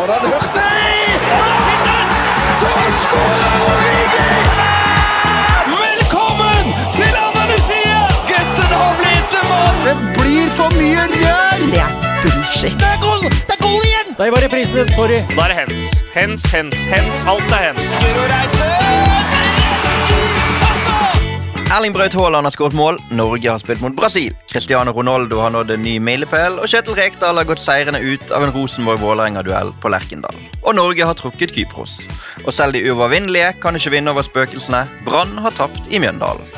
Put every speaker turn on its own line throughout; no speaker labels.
Foran Hurtig! Så skårer Origi! Velkommen til Andalusia! Gutten har blitt en mann!
Det blir for mye rør!
Det er bullshit.
Det er goal! Det er goal igjen!
Der var reprisen, sorry.
Da er det hens. Hens, hens, hens. Alt er hens.
Guro Reite!
Erling Braut Haaland har skåret mål. Norge har spilt mot Brasil. Cristiano Ronaldo har nådd en ny milepæl, og Kjetil Rekdal har gått seirende ut av en Rosenborg-Vålerenga-duell på Lerkendal. Og Norge har trukket Kypros. Og selv de uovervinnelige kan ikke vinne over spøkelsene. Brann har tapt i Mjøndalen.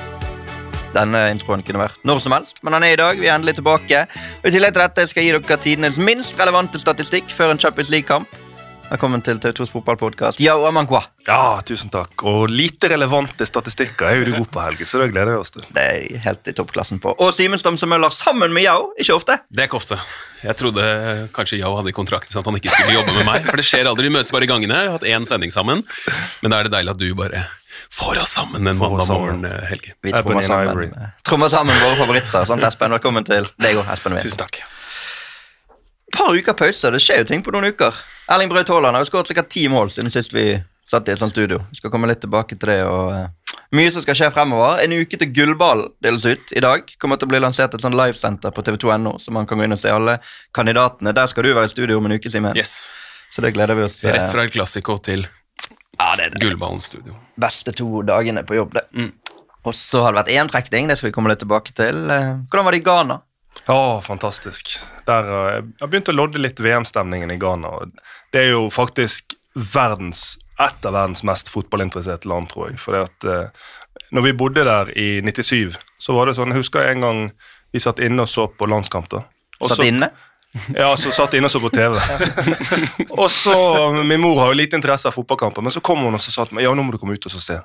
Denne introen kunne vært når som helst, men han er i dag. Vi er endelig tilbake. Og I tillegg til dette skal jeg gi dere tidenes minst relevante statistikk før en Champions League-kamp. Velkommen til TV2s fotballpodkast.
Ja, tusen takk. Og lite relevante statistikker er jo du god på, Helge, så det gleder jeg oss til.
Det er helt i toppklassen på. Og Simen Stamse Møller sammen med Yao. Ikke ofte.
Det er ikke ofte. Jeg trodde kanskje Yao hadde i kontrakten sånn at han ikke skulle jobbe med meg. For det skjer aldri, vi møtes bare i gangene. jeg har hatt én sending sammen. Men da er det deilig at du bare får oss sammen en mandag morgen, eh, Helge.
Vi trommer sammen,
Ivory.
trommer sammen våre favoritter. Sant, Espen? Velkommen til deg òg, Espen.
Tusen takk.
Par uker pause. Det skjer jo ting på noen uker. Erling Braut Haaland har skåret sikkert ti mål siden sist vi satt i et sånt studio. Vi skal komme litt tilbake til det. og uh, Mye som skal skje fremover. En uke til gullball deles ut i dag. Kommer til å bli lansert et sånn livesenter på tv2.no, så man kan gå inn og se alle kandidatene. Der skal du være i studio om en uke, Simen.
Yes.
Så det gleder vi oss. eh,
Rett fra El klassiker til
ja, det er det
Gullballen studio.
beste to dagene på jobb, det.
Mm.
Og så har det vært én trekning, det skal vi komme litt tilbake til. Eh, Hvordan var det i Ghana?
Ja, fantastisk. Der, uh, jeg begynt å lodde litt VM-stemningen i Ghana. og Det er jo faktisk verdens, et av verdens mest fotballinteresserte land, tror jeg. For at, uh, når vi bodde der i 97, så var det sånn Jeg husker en gang vi satt inne og så på landskamp. da. Også,
Satt inne?
Ja, så satt inne og så på TV. og så, Min mor har jo lite interesse av fotballkamper, men så kom hun og så sa til meg ja, nå må du komme ut og så se.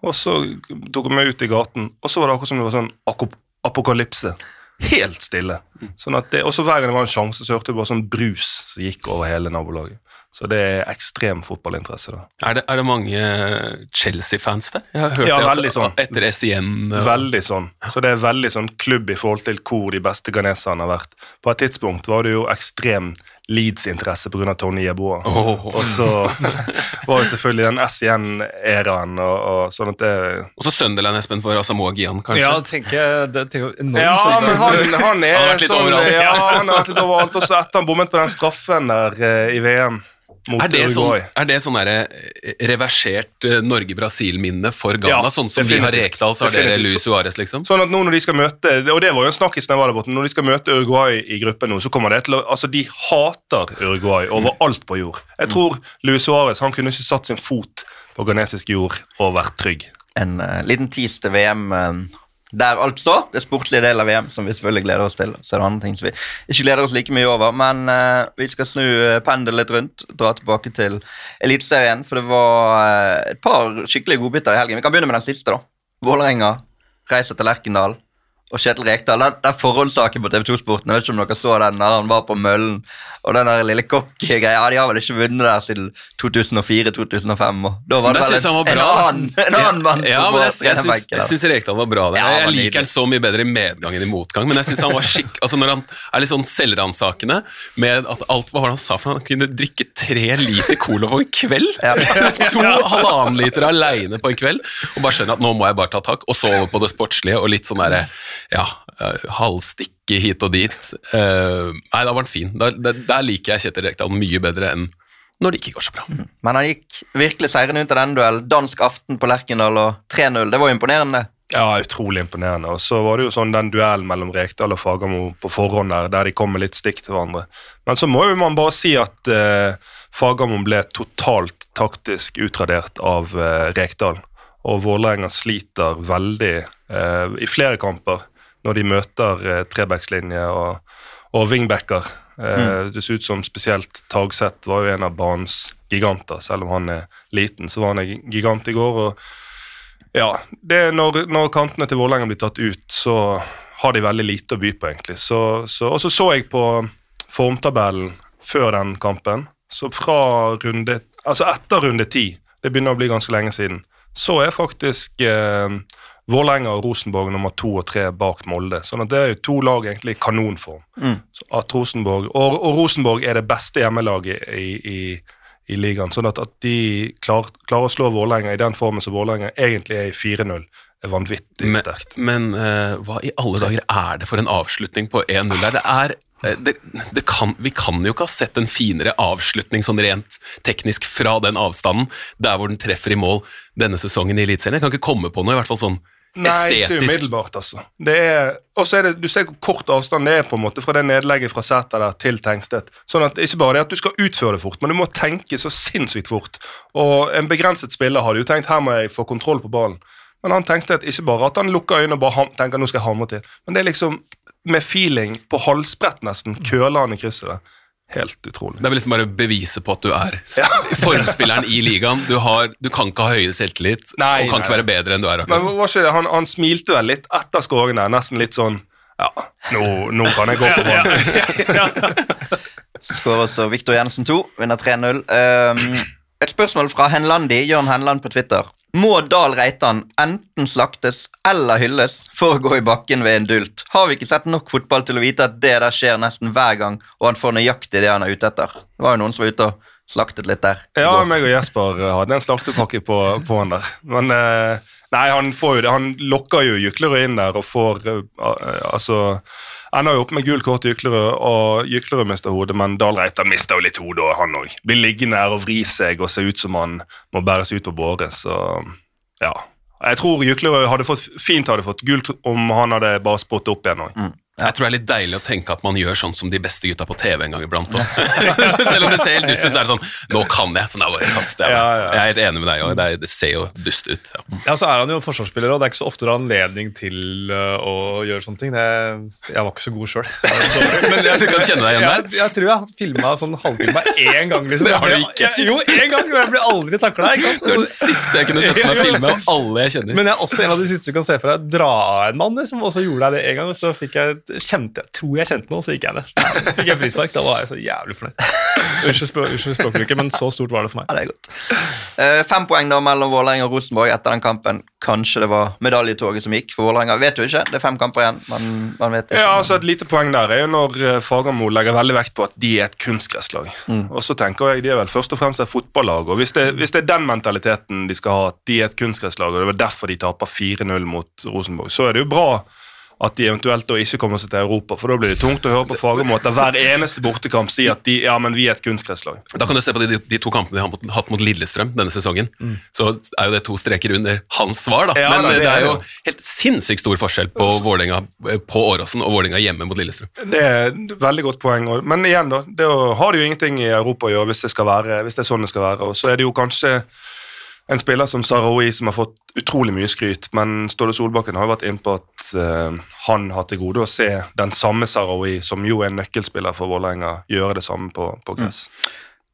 Og så tok hun meg ut i gaten, og så var det akkurat som det var sånn apokalypse. Helt stille. Sånn at det, og så Hver gang det var en sjanse, så hørte du bare sånn brus som gikk over hele nabolaget. Så det er ekstrem fotballinteresse. da.
Er det, er det mange Chelsea-fans der? Jeg har hørt
Ja,
det at
veldig sånn.
etter SIN og-
Veldig sånn. Så det er veldig sånn klubb i forhold til hvor de beste ghaneserne har vært. På et tidspunkt var det jo ekstrem Leeds-interesse pga. Tony Yeboa.
Oh.
Og så var det selvfølgelig den SIN-æraen og, og sånn at det
Og så Sunderland, Espen, for Asamoah Gyan, kanskje?
Ja, tenker jeg det enormt
Ja,
sånn.
men han, han
Han har
er
vært litt
sånn
overalt.
Ja, han har vært litt overalt. Og så etter han bommet på den straffen der eh, i VM
Er det, sånn, er det sånn derre eh, reversert eh, Norge-Brasil-minne for Ghana?
Ja,
sånn som vi har
rekt
Rekdal, så har dere Luis Suárez, liksom?
Sånn at nå når de skal møte Og det var jo en snakkis når jeg var der borte. Når de skal møte Uruguay i gruppen nå, så kommer det til å Altså, de hater Uruguay over alt på jord. Jeg tror Luis Suárez han kunne ikke satt sin fot på ghanesisk jord og vært trygg.
En uh, liten tis til VM eh, der, altså. Det sportslige delen av VM som vi selvfølgelig gleder oss til. Så er det andre ting som vi ikke gleder oss like mye over. Men uh, vi skal snu uh, pendelen litt rundt, dra tilbake til Eliteserien. For det var uh, et par skikkelige godbiter i helgen. Vi kan begynne med den siste, da. Vålerenga reiser til Lerkendal. Og Kjetil Rekdal, den, den forholdssaken på TV2 Sporten, jeg vet ikke om dere så den der han var på Møllen, og den der lille cocky-greia, ja, de har vel ikke vunnet der siden 2004-2005, og da var det vel en,
var
en annen, en annen mann
Ja,
på
men jeg, jeg, syns, jeg syns Rekdal var bra der.
Ja,
jeg liker han så mye bedre i medgang enn i motgang, men jeg synes han var skikk... Altså når han er litt sånn selvransakende med at alt Hva han sa? For han kunne drikke tre liter cola på en kveld? to halvannen liter aleine på en kveld, og bare skjønne at nå må jeg bare ta tak, og så over på det sportslige og litt sånn derre ja, eh, halvstikke hit og dit. Uh, nei, da var han fin. Der, der, der liker jeg Kjetil Rekdal mye bedre enn når det ikke går så bra.
Men han gikk virkelig seirende ut av den duellen. Dansk aften på Lerkendal og 3-0. Det var jo imponerende.
Ja, utrolig imponerende. Og så var det jo sånn den duellen mellom Rekdal og Fagermo på forhånd der, der de kom med litt stikk til hverandre. Men så må jo man bare si at eh, Fagermo ble totalt taktisk utradert av eh, Rekdal. Og Vålerenga sliter veldig eh, i flere kamper når de møter eh, trebackslinje og, og wingbacker. Eh, Det ser ut som spesielt Tagseth var jo en av banens giganter. Selv om han er liten, så var han en gigant i går. og ja, det når, når kantene til Vålerenga blir tatt ut, så har de veldig lite å by på, egentlig. Så, så, og så så jeg på formtabellen før den kampen. Så fra runde Altså etter runde ti, det begynner å bli ganske lenge siden, så er faktisk eh, Vålerenga og Rosenborg nummer to og tre bak Molde. sånn at det er jo to lag egentlig i kanonform. Mm. at Rosenborg, og, og Rosenborg er det beste hjemmelaget i, i, i ligaen. sånn at, at de klar, klarer å slå Vålerenga i den formen som Vålerenga egentlig er i 4-0, er vanvittig sterkt.
men eh, hva i alle dager er det for en avslutning på 1-0 her? Det er det, det kan, vi kan jo ikke ha sett en finere avslutning sånn rent teknisk fra den avstanden, der hvor den treffer i mål denne sesongen i Eliteserien. Jeg kan ikke komme på noe, i hvert fall sånn
Nei, ikke
estetisk.
umiddelbart, altså. Det er, er det, Du ser hvor kort avstand det er på en måte fra det nedlegget fra Sæter der til Tengstedt. Sånn at Ikke bare det at du skal utføre det fort, men du må tenke så sinnssykt fort. Og En begrenset spiller hadde jo tenkt her må jeg få kontroll på ballen. Men han Tengstedt ikke bare at han lukker øynene og bare tenker nå skal jeg hamre til, men det er liksom med feeling, på halsbrett nesten, køler han i krysset. Det. Helt utrolig.
Det er vel liksom bare beviset på at du er formspilleren i ligaen. Du, har, du kan ikke ha høyere selvtillit
Nei,
og kan
nei,
ikke være bedre enn du er.
Men var ikke det, han, han smilte vel litt etter skåringen der, nesten litt sånn Ja, nå, nå kan jeg gå på banen.
Så skårer også Viktor Jensen 2, vinner 3-0. Um, et spørsmål fra Henlandi, Jørn Henland på Twitter. Må Dahl Reitan enten slaktes eller hylles for å gå i bakken ved en dult? Har vi ikke sett nok fotball til å vite at det der skjer nesten hver gang, og han får nøyaktig det han er ute etter? Det var jo noen som var ute og slaktet litt der.
Ja, meg og Jesper hadde en slaktepakke på, på han der. Men eh, nei, han får jo det. Han lokker jo Jyklerød inn der og får eh, eh, Altså Ender jo opp med gult kort til Jyklerød, og Jyklerud mister hodet, men Dahl Reitan mister jo litt hodet, han òg. Blir liggende her og vri seg og se ut som han må bæres ut på båre, så ja. Jeg tror Jyklerud hadde fått, fint hadde fått gult om han hadde bare spottet opp igjen òg.
Jeg tror det er litt deilig å tenke at man gjør sånn som de beste gutta på TV en gang iblant. Selv om det ser helt dust ut, så er det sånn Nå kan jeg, Sånn, jeg kaster jeg.
Ja, ja.
Jeg er helt enig med deg òg. Det, er- ser jo dust ut. Ja.
Ja, så er han jo forsvarsspiller, og det er ikke så ofte du har anledning til uh, å gjøre sånne ting. Jeg var ikke så god sjøl.
Du kan kjenne deg igjen der?
jeg tror jeg har filma sånn halvfilma én gang. Liksom.
Det har du ikke.
Jeg, jo, én gang, og jeg blir aldri takla.
Du er den siste jeg kunne sett meg filme av alle jeg kjenner.
Men jeg er også en av de siste du kan se for deg dra av en mann, liksom, også gjorde deg det én gang, og så fikk jeg, kjente jeg, tror jeg kjente noe, så gikk jeg ned. Så fikk jeg frispark, da var jeg så jævlig fornøyd. Unnskyld, språk, språkbruket, men så stort var det for meg.
Ja, det er godt. Uh, fem poeng da mellom Vålerenga og Rosenborg etter den kampen. Kanskje det var medaljetoget som gikk for Vålerenga. Vet du ikke. Det er fem kamper igjen. Man, man vet ikke.
Ja, altså Et lite poeng der er jo når eh, Fagermo legger veldig vekt på at de er et kunstgresslag. Og så tenker jeg de er vel først og fremst et fotballag. og hvis det, hvis det er den mentaliteten de skal ha, at de er et kunstgresslag, og det var derfor de taper 4-0 mot Rosenborg, så er det jo bra at de eventuelt da ikke kommer seg til Europa. For da blir det tungt å høre på Fagermo etter hver eneste bortekamp si at de, ja, men vi er et kunstgresslag.
Da kan du se på de, de to kampene de har hatt mot Lillestrøm denne sesongen. Så er jo det to streker under hans svar, da.
Ja,
Men
da,
det,
det
er jo helt sinnssykt stor forskjell på Vålerenga eh, på Åråsen og Vålerenga hjemme mot Lillestrøm.
Det er et veldig godt poeng. Men igjen, da, det har det jo ingenting i Europa å gjøre hvis det, skal være, hvis det er sånn det skal være. Og så er det jo kanskje en spiller som Sarawi som har fått utrolig mye skryt, men Ståle Solbakken har jo vært inne på at uh, han har til gode å se den samme Sarawi, som jo er en nøkkelspiller for Vålerenga, gjøre det samme på, på gress.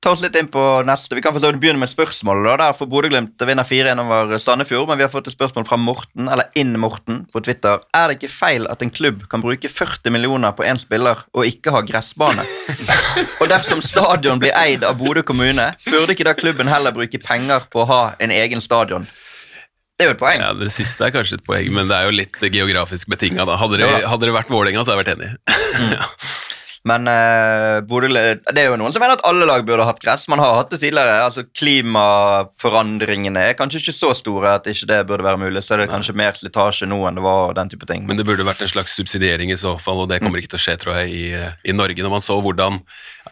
Ta oss litt inn på neste. Vi kan for så vidt begynne med spørsmål. da, der for Bodø-Glimt vinner 4-1 over Sandefjord, men vi har fått et spørsmål fra Morten, eller Inn-Morten, på Twitter. Er det ikke feil at en klubb kan bruke 40 millioner på én spiller og ikke ha gressbane? og dersom stadion blir eid av Bodø kommune, burde ikke da klubben heller bruke penger på å ha en egen stadion? Det er jo et poeng.
Ja, Det siste er kanskje et poeng, men det er jo litt geografisk betinga. Hadde, det- hadde det vært Vålerenga, så hadde jeg vært enig.
Men eh, Bodø, det er jo noen som mener at alle lag burde hatt gress. Man har hatt det tidligere. altså Klimaforandringene er kanskje ikke så store at ikke det burde være mulig. Så er det kanskje mer slitasje nå enn det var. og den type ting.
Men det burde vært en slags subsidiering i så fall, og det kommer ikke til å skje, tror jeg, i, i Norge. Når man så hvordan,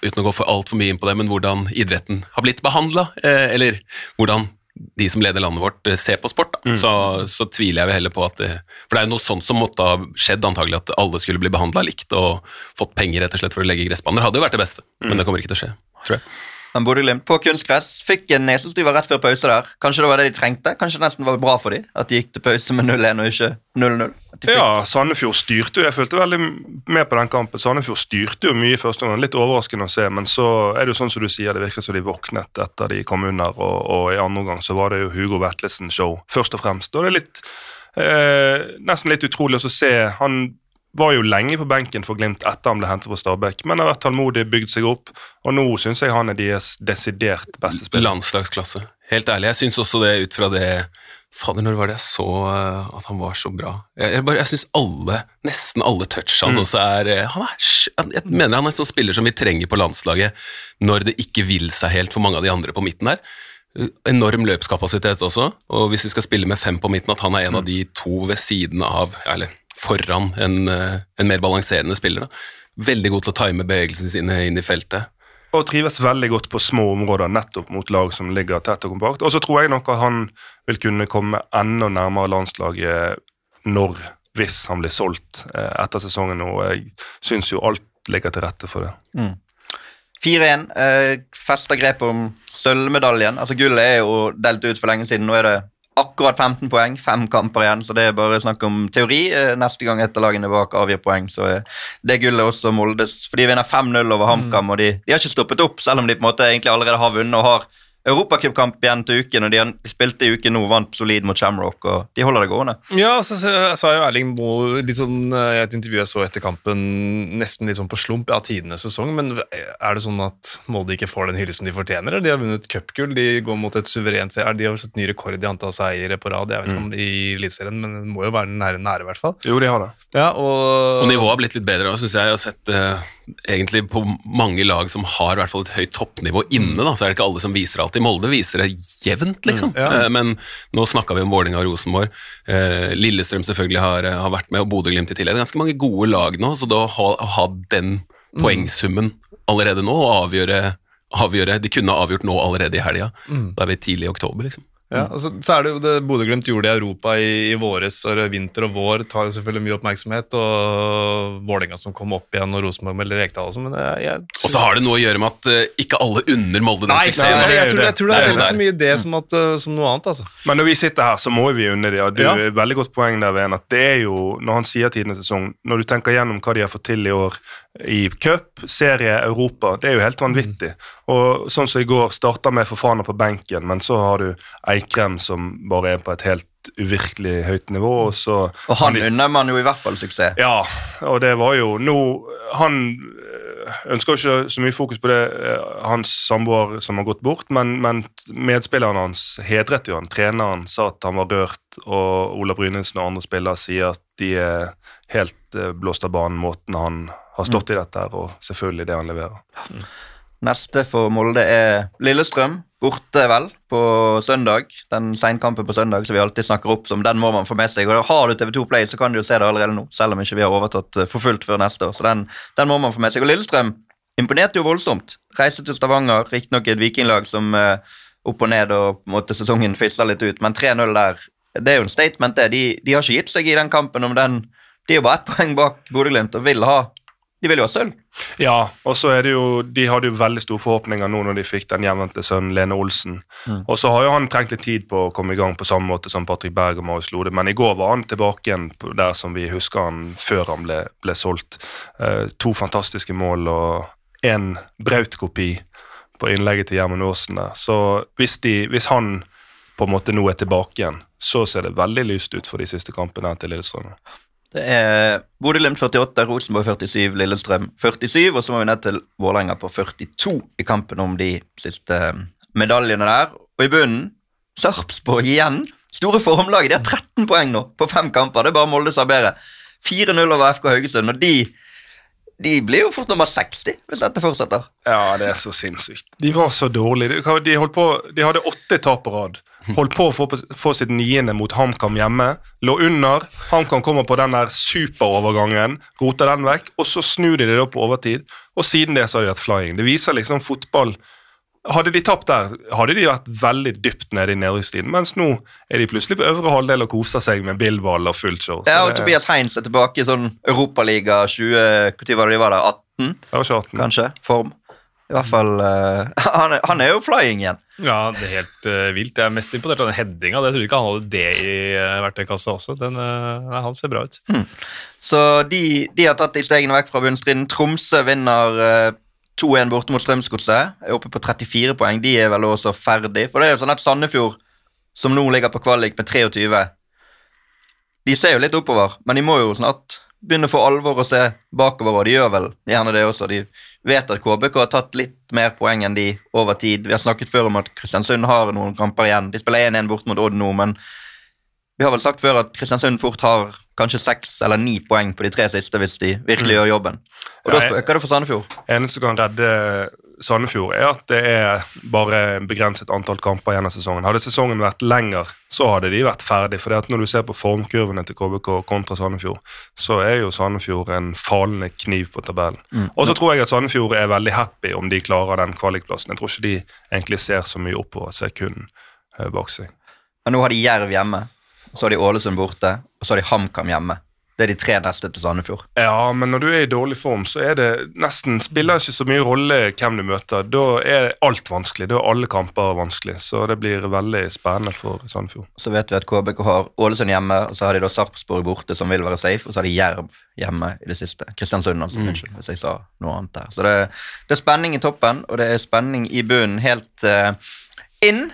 uten å gå for altfor mye inn på det, men hvordan idretten har blitt behandla, eh, eller hvordan de som leder landet vårt, eh, ser på sport, da. Så, så tviler jeg vel heller på at det For det er jo noe sånt som måtte ha skjedd, antagelig, at alle skulle bli behandla likt og fått penger rett og slett for å legge gressbaner. Hadde jo vært det beste, men det kommer ikke til å skje, tror jeg.
Men Bodø-Glimt på kunstgress fikk en nesestyver rett før pause der. Kanskje det var det de trengte? Kanskje det nesten var bra for dem at de gikk til pause med 0-1 og ikke 0-0? At de fikk-
Ja, Sandefjord styrte jo. Jeg følte veldig med på den kampen. Sandefjord styrte jo mye i første omgang. Litt overraskende å se, men så er det jo sånn som du sier, det virker som de våknet etter de kom under, og, og i andre omgang så var det jo Hugo Vetlesen-show, først og fremst. Og det er litt eh, Nesten litt utrolig å se han var jo lenge på benken for Glimt etter han ble hentet fra Stabæk, men har vært tålmodig, bygd seg opp, og nå syns jeg han er deres desidert beste spiller.
Landslagsklasse. Helt ærlig. Jeg syns også det ut fra det Fader, når var det jeg så eh, at han var så bra? Jeg, jeg, bare- jeg syns alle, nesten alle touch hans også er eh, han er, Jeg mener han er en sånn spiller som vi trenger på landslaget når det ikke vil seg helt for mange av de andre på midten der. Eh, Enorm løpskapasitet også, og hvis vi skal spille med fem på midten, at han er en av de to ved siden av, eller foran en, eh, en mer balanserende spiller. da. Veldig god til å time bevegelsene sine inn i feltet.
Og trives veldig godt på små områder, nettopp mot lag som ligger tett og kompakt. Og så tror jeg nok at han vil kunne komme enda nærmere landslaget når, hvis han blir solgt eh, etter sesongen. Og jeg syns jo alt ligger til rette for det.
4-1. Eh, fester grep om sølvmedaljen. Altså Gullet er jo delt ut for lenge siden. Nå er det akkurat 15 poeng, fem kamper igjen, så det er bare snakk om teori. Eh, neste gang et av lagene bak avgir poeng, så det gullet også Moldes. For de vinner 5-0 over HamKam, og de, de har ikke stoppet opp, selv om de på en måte egentlig allerede har vunnet og har europacupkamp igjen til uken, og de spilte i uken nå, vant solid mot Shamrock, og de holder det gående.
Ja, så sa jo Erling Moe litt sånn, eh, i et intervju jeg så etter kampen, nesten litt sånn på slump, ja, tidenes sesong, men er det sånn at Molde ikke får den hyllesten de fortjener? De har vunnet cupgull, de går mot et suverent seier, de har satt ny rekord i antall seire på rad, jeg vet ikke om i Eliteserien, men det må jo være nære, nære i hvert fall.
Jo, de har det.
Ja, og...
Og nivået har blitt litt bedre, syns jeg. Jeg har sett eh, egentlig på mange lag som har i hvert fall et høyt toppnivå inne, da, så er det ikke alle som viser alt. I Molde viser det jevnt, liksom.
Mm, ja.
Eh, men nå snakka vi om Vålerenga og Rosenborg. Eh, Lillestrøm selvfølgelig har, har vært med, og Bodø-Glimt i tillegg. Det er ganske mange gode lag nå, så da å ha, den
Mm.
poengsummen allerede nå, og avgjøre, avgjøre De kunne avgjort nå allerede i helga.
Mm.
Da er vi tidlig i oktober, liksom.
Ja, altså, så er det jo det Bodø-Glimt gjorde i Europa i, i våres, og vinter og vår tar jo selvfølgelig mye oppmerksomhet, og Vålerenga som kom opp igjen, og Rosenborg med Rekdal også, men jeg, jeg
Og så har det noe å gjøre med at uh, ikke alle unner Molde den suksessen.
nei,
det
jeg, tror,
det.
jeg tror det
Det er veldig
vel så mye det som, at, uh, som noe annet, altså.
Men når vi sitter her, så må vi unne dem. Og du
Ja.
er veldig godt poeng der, Ven, at det er jo, når han sier tidenes sesong, når du tenker gjennom hva de har fått til i år i cup, serie, Europa, det er jo helt vanvittig. Og sånn som i går, starta med Fofana på benken, men så har du Eikrem som bare er på et helt uvirkelig høyt nivå, og så
Og han unner man jo i hvert fall suksess.
Ja, og det var jo nå Han ønsker ikke så mye fokus på det, øh, hans samboer som har gått bort, men, men medspilleren hans hedret jo han. Treneren sa at han var rørt, og Ola Brynildsen og andre spillere sier at de er helt øh, blåst av banen måten han har stått i dette og selvfølgelig det han leverer.
Neste for Molde er Lillestrøm. Borte, vel, på søndag. Den seinkampen på søndag som vi alltid snakker opp som den må man få med seg. Og Har du TV2 Play, så kan du jo se det allerede nå, selv om ikke vi har overtatt eh, for fullt før neste år. Så den, den må man få med seg. Og Lillestrøm imponerte jo voldsomt. Reiste til Stavanger, riktignok et vikinglag som eh, opp og ned og måtte sesongen fisla litt ut, men 3-0 der, det er jo en statement, det. De, de har ikke gitt seg i den kampen om den De er bare ett poeng bak Bodø-Glimt og vil ha De vil jo ha sølv.
Ja, og så er det jo De hadde jo veldig store forhåpninger nå når de fikk den hjemvendte sønnen Lene Olsen. Og så har jo han trengt litt tid på å komme i gang på samme måte som Patrick Berg og Marius Lode, men i går var han tilbake igjen der som vi husker han før han ble, ble solgt. Uh, to fantastiske mål og én Braut-kopi på innlegget til Gjermund Aasen der. Så hvis, de, hvis han på en måte nå er tilbake igjen, så ser det veldig lyst ut for de siste kampene til Lillestrøm.
Det er Bodø-Glimt 48, Rosenborg 47, Lillestrøm 47, og så må vi ned til Vålerenga på 42 i kampen om de siste eh, medaljene der. Og i bunnen Sarpsborg igjen. Store formlaget. De har 13 poeng nå på fem kamper. Det er bare Molde som har bedre. 4-0 over FK Haugesund, og de, de blir jo fort nummer 60 hvis dette fortsetter.
Ja, det er så sinnssykt. De var så dårlige. De, på, de hadde åtte tap på rad. Holdt på å få, få sitt niende mot HamKam hjemme. Lå under. HamKam kommer på den der superovergangen, roter den vekk, og så snur de det da på overtid. Og siden det så har de hatt flying. Det viser liksom fotball Hadde de tapt der, hadde de vært veldig dypt nede i nedrykkstiden. Mens nå er de plutselig på øvre halvdel og koser seg med Billball og fullt show. Så
Ja, og
det-
Tobias Heinz er tilbake i sånn Europaliga 20 Når var det de var der? 18,
det var ikke 18.
kanskje? Form. I hvert fall uh, han, er, han er jo flying igjen.
Ja, det er helt uh, vilt. Jeg er mest imponert av den headinga. Jeg trodde ikke han hadde det i uh, verktøykassa også. Den, uh, han ser bra ut.
Så de, de har tatt de stegene vekk fra bunnstriden. Tromsø vinner 2-1 borte mot Strømsgodset. Er oppe på 34 poeng. De er vel også ferdig. For det er jo sånn at Sandefjord, som nå ligger på kvalik med 23 De ser jo litt oppover, men de må jo snart begynne for alvor å se bakover, og de gjør vel gjerne det også. De vet at KBK har tatt litt mer poeng enn de over tid. Vi har snakket før om at Kristiansund har noen kamper igjen. De spiller 1-1 bort mot Odd nå, men vi har vel sagt før at Kristiansund fort har kanskje seks eller ni poeng på de tre siste hvis de virkelig gjør jobben. Og da
Ja, jeg-
spøker det for Sandefjord.
eneste som kan redde Sandefjord, er at det er bare begrenset antall kamper igjen av sesongen. Hadde sesongen vært lenger, så hadde de vært ferdig. For når du ser på formkurvene til KBK kontra Sandefjord, så er jo Sandefjord en falende kniv på tabellen. Og så tror jeg at Sandefjord er veldig happy om de klarer den kvalikplassen. Jeg tror ikke de egentlig ser så mye oppover, ser kun eh, bak seg.
Men nå har de Jerv hjemme, så har de Ålesund borte, og så har de HamKam hjemme. Det er de tre neste til Sandefjord.
Ja, men når du er i dårlig form, så er det nesten spiller ikke så mye rolle hvem du møter. Da er alt vanskelig. Da er alle kamper vanskelig. Så det blir veldig spennende for Sandefjord.
Så vet vi at KBK har Ålesund hjemme, og så har de da Sarpsborg borte, som vil være safe, og så har de Jerv hjemme i det siste. Kristiansund, altså. Unnskyld hvis jeg sa noe annet der. Så det, det er spenning i toppen, og det er spenning i bunnen helt uh, inn.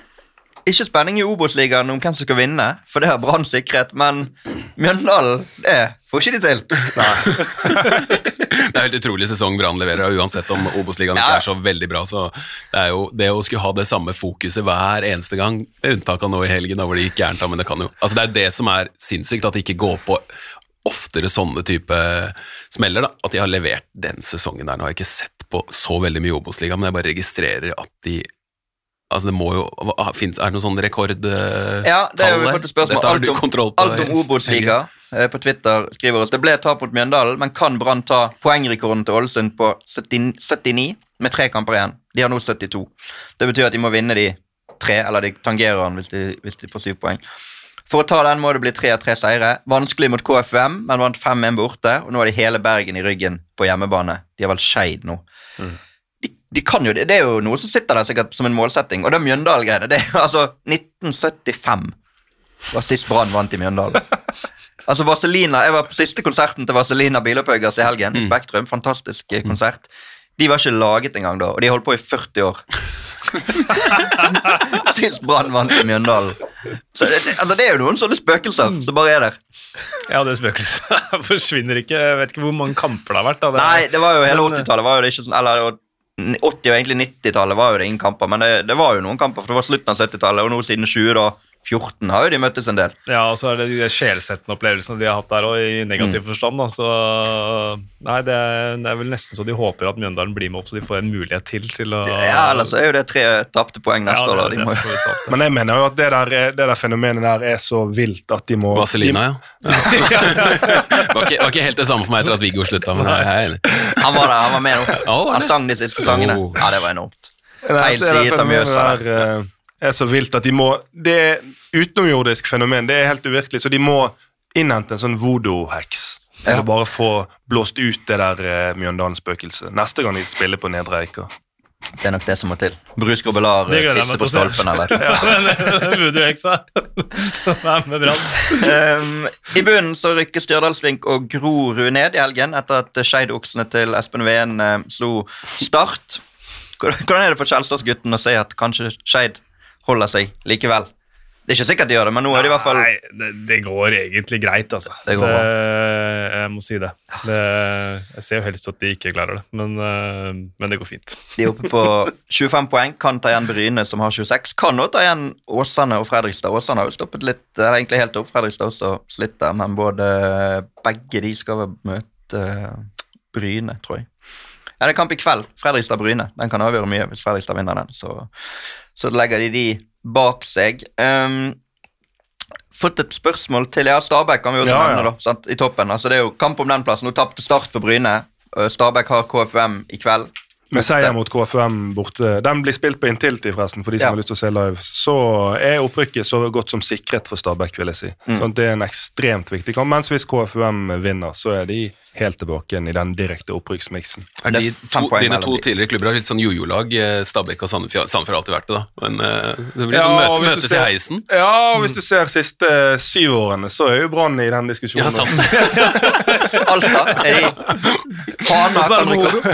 Ikke spenning i Obos-ligaen om hvem som skal vinne, for det har Brann sikret, men Mjøndalen, det får ikke de til.
Det er helt utrolig sesong Brann leverer, uansett om Obos-ligaen ikke er så veldig bra, så det er jo det å skulle ha det samme fokuset hver eneste gang, med unntak av nå i helgen, da hvor det gikk gærent, men det kan jo Altså, det er det som er sinnssykt, at de ikke går på oftere sånne type smeller, da. At de har levert den sesongen der. Nå har jeg ikke sett på så veldig mye Obos-ligaen, men jeg bare registrerer at de Altså, det må jo finnes, Er det noen sånn rekordtall
Ja, det er jo
der? Dette har du
om,
kontroll på.
alt om Obos-liga eh, på Twitter skriver oss. Det ble tap mot Mjøndalen, men kan Brann ta poengrekorden til Ålesund på 70, 79 med tre kamper igjen? De har nå 72. Det betyr at de må vinne de tre, eller de tangerer den hvis de, hvis de får syv poeng. For å ta den må det bli tre av tre seire. Vanskelig mot KFUM, men vant 5-1 borte, og nå har de hele Bergen i ryggen på hjemmebane. De har vel Skeid nå. De, de kan jo det. Det er jo noe som sitter der sikkert som en målsetting. Og det Mjøndalen-greiene, det er altså 1975 var sist Brann vant i Mjøndalen. Altså Vaselina, Jeg var på siste konserten til Vaselina Bilopphøggers i helgen. Mm. Spektrum, Fantastisk eh, konsert. De var ikke laget engang da, og de holdt på i 40 år. Sist Brann vant i Mjøndalen. Så det, det, altså det er jo noen sånne spøkelser som bare er der.
Ja, det spøkelset forsvinner ikke. Jeg vet ikke hvor mange kamper det har vært. Da. Det,
Nei, det var jo hele
eh,
80-tallet var jo det ikke sånn Eller 80- og egentlig 90-tallet var jo det ingen kamper, men det, det var jo noen kamper, for det var slutten av 70-tallet, og nå siden 20 da 14 har jo de møttes en del.
Ja, og så er det de sjelsettende opplevelsene de har hatt der òg, i negativ forstand. Da. Så nei, det er, det er vel nesten så de håper at Mjøndalen blir med opp, så de får en mulighet til til å
Ja, ellers er jo det tre tapte poeng neste
Ja,
år. da. De må
det det.
Men jeg mener jo at det der, er- det der fenomenet der er så vilt at de må
Vaselina, ja. ja. var, ikke, var ikke helt det samme for meg etter at Viggo slutta, men jeg er enig.
Han var der, han var med nå.
Oh,
Han sang de siste sangene.
Oh.
Ja, det var enormt.
de,
Feil side av Mjøsa.
der, er så vilt at de må Det er utenomjordisk fenomen. Det er helt uvirkelig, så de må innhente en sånn voodoo-heks.
Ja.
Eller bare få blåst ut det der eh, Mjøndalen-spøkelset. Neste gang de spiller på Nedre Eika.
Det er nok det som må til. Bruce Grobelar
gleder
tisser på stolpen, eller?
Voodoo-heksa. Med Brann.
Um, I bunnen så rykker Stjørdalsblink og Grorud ned i helgen etter at Skeidoksene til Espen Ven eh, slo Start. Hvordan hvordan er det for Kjelsås-gutten å si at kanskje Skeid holder seg likevel? Det er ikke sikkert de gjør det, men nå er de i hvert fall
Nei, det, det går egentlig greit, altså.
Det går bra.
jeg må si det. det. Jeg ser jo helst at de ikke klarer det, men, eh, men det går fint.
De er oppe på 25 poeng, kan ta igjen Bryne, som har 26. Kan òg ta igjen Åsane og Fredrikstad. Åsane har jo stoppet litt, eller egentlig helt opp. Fredrikstad også slitt der, men både begge de skal vel møte Bryne, tror jeg. Ja, det er kamp i kveld. Fredrikstad-Bryne. Den kan avgjøre mye hvis Fredrikstad vinner den. Så, så legger de de bak seg. Um, fått et spørsmål til Ja, Stabæk kan vi også
Ja, ja.
nevne, da, sant, i toppen. Altså, det er jo kamp om den plassen. Nå tapte Start for Bryne. Uh, Stabæk har KFUM i kveld.
Med seier mot KFUM borte. Den blir spilt på Intility, forresten, for de som
Ja.
har lyst til å se live. Så er opprykket så godt som sikret for Stabæk, vil jeg si.
Mm.
Så det er en ekstremt viktig kamp. Mens hvis KFUM vinner, så er de helt tilbake igjen i den direkte opprykksmiksen.
Er
Det
de
er
to,
poeng
dine to
de.
tidligere klubber har litt sånn jojo-lag, eh, Stabæk og Sandefjord. Sandefjord har alltid vært det, da. Men eh, det blir
Ja,
sånn møte, møtes
ser-
i heisen.
Ja, og hvis du ser siste syv årene, så er jo Brann i den diskusjonen.
Ja, sant.
Alta er de Fana kan Hovro opp.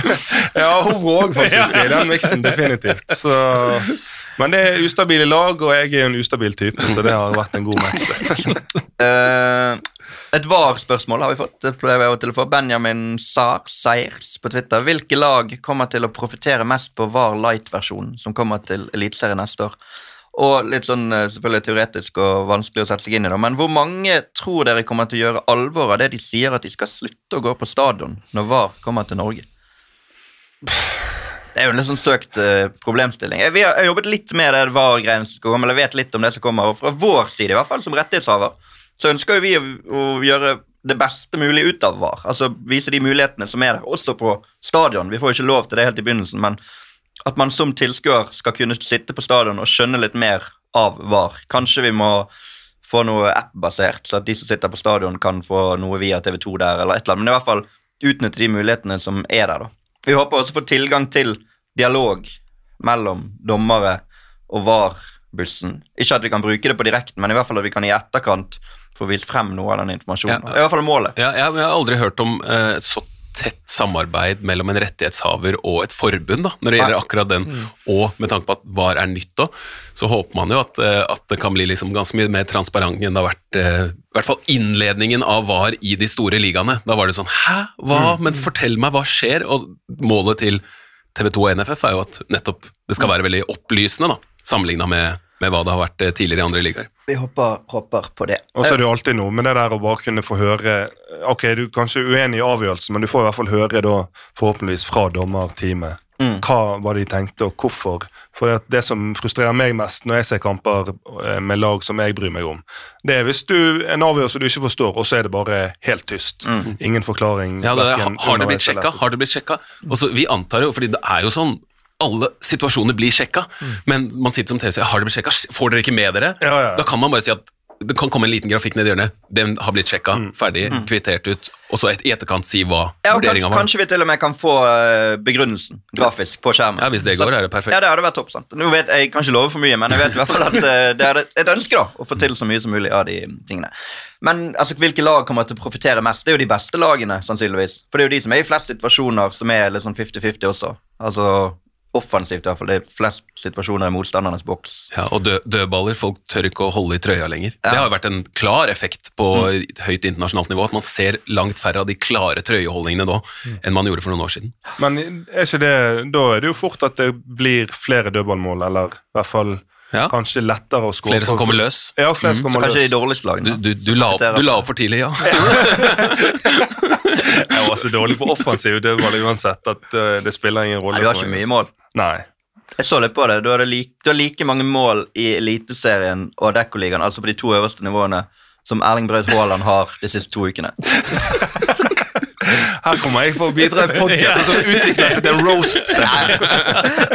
Ja, Hobro òg, faktisk, i den miksen, definitivt. Så Men det er ustabile lag, og jeg er jo en ustabil type, så det har vært en god match.
Eh, et VAR-spørsmål har vi fått. Det pleier vi til å få. Benjamin Sar Seiers på Twitter. Hvilke lag kommer til å profitere mest på VAR Light-versjonen som kommer til Eliteserien neste år? Og litt sånn eh, selvfølgelig teoretisk og vanskelig å sette seg inn i det, men hvor mange tror dere kommer til å gjøre alvor av det de sier at de skal slutte å gå på stadion når VAR kommer til Norge? Det er jo en litt sånn søkt eh, problemstilling. Vi har, jobbet litt med det VAR-greiene som kommer, eller vet litt om det som kommer. Og fra vår side, i hvert fall som rettighetshaver, så ønsker vi å, gjøre det beste mulig ut av VAR. Altså vise de mulighetene som er der, også på stadion. Vi får ikke lov til det helt i begynnelsen, men at man som tilskuer skal kunne sitte på stadion og skjønne litt mer av VAR. Kanskje vi må få noe app-basert, så at de som sitter på stadion, kan få noe via TV2 der, eller et eller annet. Men i hvert fall utnytte de mulighetene som er der, da. Vi håper også å få tilgang til dialog mellom dommere og VAR-bussen. Ikke at vi kan bruke det på direkten, men i hvert fall at vi kan i etterkant få vist frem noe av den informasjonen.
Ja.
I hvert fall målet.
Ja, jeg, har aldri hørt om eh, så tett samarbeid mellom en rettighetshaver og et forbund da, når det gjelder akkurat den, og med tanke på at VAR er nytt òg, så håper man jo at, eh, at det kan bli liksom ganske mye mer transparent enn det har vært, eh, i hvert fall innledningen av VAR i de store ligaene. Da var det sånn, hæ, hva, men fortell meg hva skjer, og målet til TV 2 og NFF er jo at nettopp det skal være veldig opplysende da, sammenlignet med, med hva det har vært eh, tidligere i andre ligaer.
Vi håper, håper på det.
Og så er det jo alltid noe med det der å bare kunne få høre Ok, du er kanskje uenig i avgjørelsen, men du får i hvert fall høre da forhåpentligvis fra dommerteamet
Mm.
hva var det de tenkte, og hvorfor. For det, det som frustrerer meg mest når jeg ser kamper eh, med lag som jeg bryr meg om, det er hvis du en avgjørelse du ikke forstår, og så er det bare helt tyst. Ingen forklaring.
Ja, det,
hverken
har det blitt sjekka? Har det blitt sjekka? Også, vi antar jo, fordi det er jo sånn alle situasjoner blir sjekka, men man sitter som TV og sier har det blitt sjekka, får dere ikke med dere?
Ja, ja.
Da kan man bare si at det kan komme en liten grafikk ned i hjørnet. Den har blitt sjekka, ferdig, kvittert ut, og så et, i etterkant si hva
Ja,
vurderinga var.
kanskje vi til og med kan få eh, begrunnelsen grafisk på skjermen.
Ja, hvis det går, er det perfekt.
Ja, det hadde vært topp. sant? Nå vet Jeg kan ikke love for mye, men jeg vet i hvert fall at eh, det er et ønske da, å få til så mye som mulig av de tingene. Men altså, hvilke lag kommer til å profitere mest? Det er jo de beste lagene, sannsynligvis. For det er jo de som er i flest situasjoner som er litt sånn 50-50 også. Altså offensivt, i hvert fall. Det er flest situasjoner i motstandernes boks.
Ja, og dø, dødballer, folk tør ikke å holde i trøya lenger. Det har jo vært en klar effekt på høyt internasjonalt nivå, at man ser langt færre av de klare trøyeholdningene nå enn man gjorde for noen år siden.
Men er ikke det, da er det jo fort at det blir flere dødballmål, eller i hvert fall
Ja.
kanskje lettere å skåre.
Flere som kommer løs.
Ja, flere som
Så
kommer
kanskje de
løs.
dårligste lagene.
Du, du, du, la, opp, du la opp for tidlig, ja.
Jeg var så dårlig på offensiv dødball uansett at eh, det spiller ingen rolle.
Nei, du har ikke mye
altså.
mål.
Nei.
Jeg så litt på det. Du har, like, like mange mål i Eliteserien og Dekkoligaen, altså på de to øverste nivåene, som Erling Braut Haaland har de siste to ukene.
Her kommer jeg for å bidra i podcast som utvikler seg til en roast.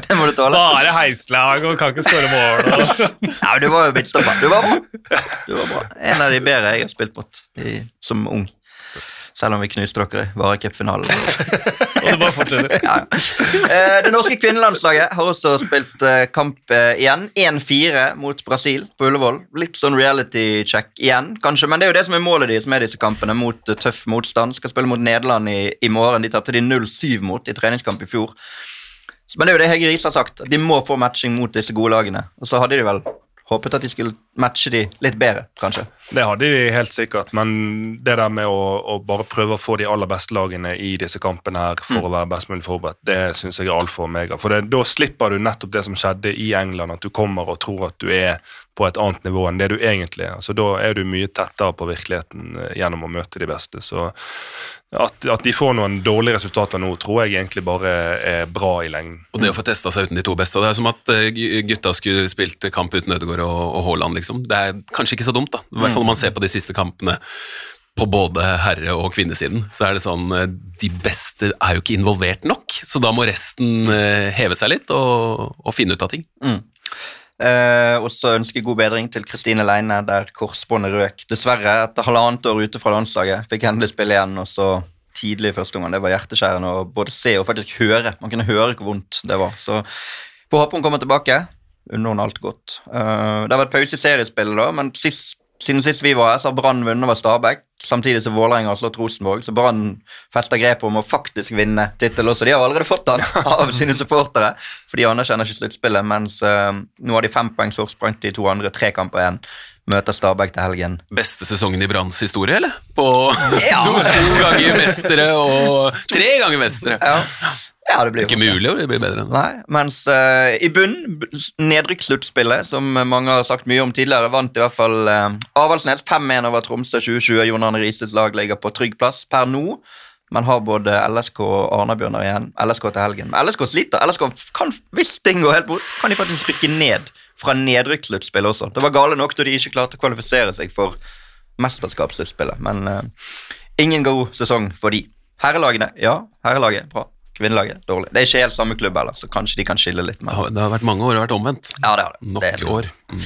Det må du tåle.
Bare heislag og kan ikke skåre mål. Nei,
Ja, du var jo midtstopper. Du var bra. Du var bra. En av de bedre jeg har spilt mot i, som ung. Selv om vi knuste dere i varecupfinalen.
og det bare fortsetter.
Ja. Eh, Det norske kvinnelandslaget har også spilt eh, kamp eh, igjen. 1-4 mot Brasil på Ullevål. Litt sånn reality check igjen, kanskje. Men det er jo det som er målet deres med disse kampene, mot tøff motstand. Skal spille mot Nederland i, i morgen. De tapte de 0-7 mot i treningskamp i fjor. Men det er jo det Hege Riise har sagt, de må få matching mot disse gode lagene. Og så hadde de vel håpet at de skulle matche de litt bedre, kanskje.
Det hadde de helt sikkert, men det der med å, å bare prøve å få de aller beste lagene i disse kampene her for å være best mulig forberedt, det syns jeg er alfa og omega. For det, da slipper du nettopp det som skjedde i England, at du kommer og tror at du er på et annet nivå enn det du egentlig er. Altså, da er du mye tettere på virkeligheten eh, gjennom å møte de beste. Så at, at de får noen dårlige resultater nå, tror jeg egentlig bare er bra i lengden.
Og det å få testa seg uten de to beste. Det er som at eh, gutta skulle spilt kamp uten Ødegaard og, og Haaland, liksom. Det er kanskje ikke så dumt, da. I hvert fall når man ser på de siste kampene på både herre- og kvinnesiden, så er det sånn eh, De beste er jo ikke involvert nok, så da må resten eh, heve seg litt og, og finne ut av ting.
Eh, og så ønsker jeg god bedring til Kristine Leine, der korsbåndet røk. Dessverre, etter halvannet år ute fra landslaget, fikk endelig spille igjen, og så tidlig i første omgang. Det var hjerteskjærende å både se og faktisk høre. Man kunne høre hvor vondt det var. Så får håpe hun kommer tilbake. Unner hun alt godt. Uh, det har vært pause i seriespillet, da, men sist siden sist vi var her, så har Brann vunnet over Stabæk, samtidig som Vålerenga har slått Rosenborg. Så Brann fester grepet om å faktisk vinne tittel også. De har allerede fått den av sine supportere, for de anerkjenner ikke sluttspillet. Mens uh, nå har de fem poengs forsprang til de to andre, tre kamper igjen. Møter Stabæk til helgen.
Beste sesongen i Branns historie, eller? På
Ja.
to, to ganger mestere og tre ganger mestere.
Ja, ja det blir
Ikke mulig å bli bedre.
Nei, mens uh, i bunn, b- nedrykkssluttspillet, som mange har sagt mye om tidligere, vant i hvert fall uh, Avaldsnes 5-1 over Tromsø 2020. Jon Arne Rises lag ligger på trygg plass per nå, men har både LSK og Arna-Bjørnar igjen. LSK til helgen. Men LSK sliter. LSK kan, hvis ting går helt bort, kan de faktisk rykke ned fra nedrykkssluttspillet også. Det var gale nok da de ikke klarte å kvalifisere seg for mesterskapssluttspillet, men uh, ingen god sesong for de. Herrelagene, ja, herrelaget bra. Kvinnelaget dårlig. Det er ikke helt samme klubb heller, så kanskje de kan skille litt.
Det har, det har vært mange år, det har vært omvendt.
ja, det har det.
Nok
det
år. Mm.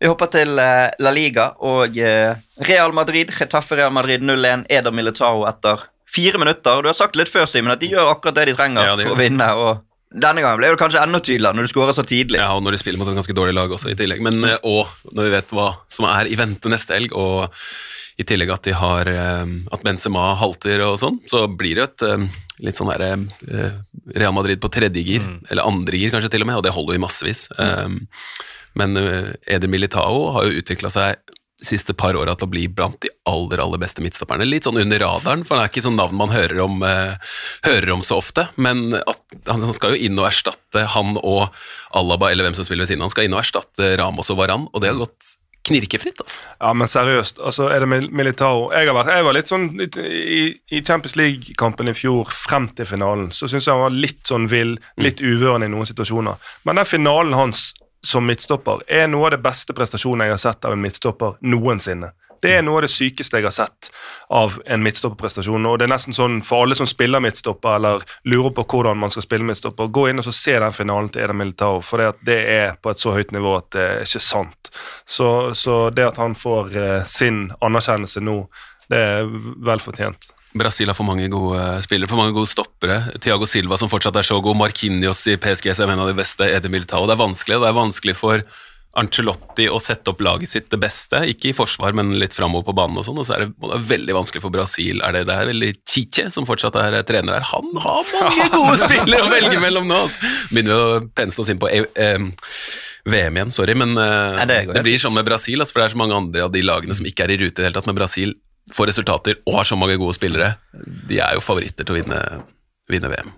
vi hopper til eh, La Liga og eh, Real Madrid. Getafe Real Madrid 0-1. Eder Militao etter fire minutter. Du har sagt litt før, Simen, at de gjør akkurat det de trenger
Ja, de
for å vinne. og Denne gangen ble det kanskje enda tydeligere når du skårer så tidlig.
Ja, og når de spiller mot et ganske dårlig lag også i tillegg. Men, eh, og når vi vet hva som er i vente neste helg, og i tillegg at de har eh, at Benzema halter og sånn, så blir det jo et eh, litt sånn her eh, Real Madrid på tredje gir, eller andre gir kanskje til og med, og det holder jo i massevis. Mm. Men Eder Militao har jo utvikla seg de siste par åra til å bli blant de aller aller beste midtstopperne. Litt sånn under radaren, for han er ikke sånn navn man hører om, eh, hører om så ofte. Men han skal jo inn og erstatte han og Alaba, eller hvem som spiller ved siden av. Han skal inn og erstatte Ramos og Varan, og det har gått knirkefritt. altså.
Ja, men seriøst, altså er det Mil- Militao Jeg, vært, jeg var litt sånn i, I Champions League-kampen i fjor, frem til finalen, så syns jeg han var litt sånn vill, litt uvørende i noen situasjoner. Men den finalen hans som midtstopper er noe av det beste prestasjonen jeg har sett av en midtstopper noensinne. Det er noe av det sykeste jeg har sett av en midtstopperprestasjon. og det er nesten sånn For alle som spiller midtstopper eller lurer på hvordan man skal spille midtstopper, gå inn og se den finalen til Eda Militao, for det, er på et så høyt nivå at det er ikke sant. Så, så det at han får eh, sin anerkjennelse nå, det er vel fortjent.
Brasil har for mange gode spillere, for mange gode stoppere. Thiago Silva som fortsatt er så god, Marquinhos i PSG som er en av de beste, Eder Militao. Det er vanskelig, det er vanskelig for Ancelotti å sette opp laget sitt det beste, ikke i forsvar, men litt framover på banen og sånn, og så er det, veldig vanskelig for Brasil. Er det, det er veldig Chiche som fortsatt er trener her. Han har mange gode spillere å velge mellom nå! Altså. Begynner vi å pense oss inn på eh, eh, VM igjen, sorry, men eh,
Nei, det
det, blir sånn med Brasil, altså, for det er så mange andre av de lagene som ikke er i rute i det hele tatt, men Brasil får resultater og har så mange gode spillere. De er jo favoritter til å vinne, vinne VM.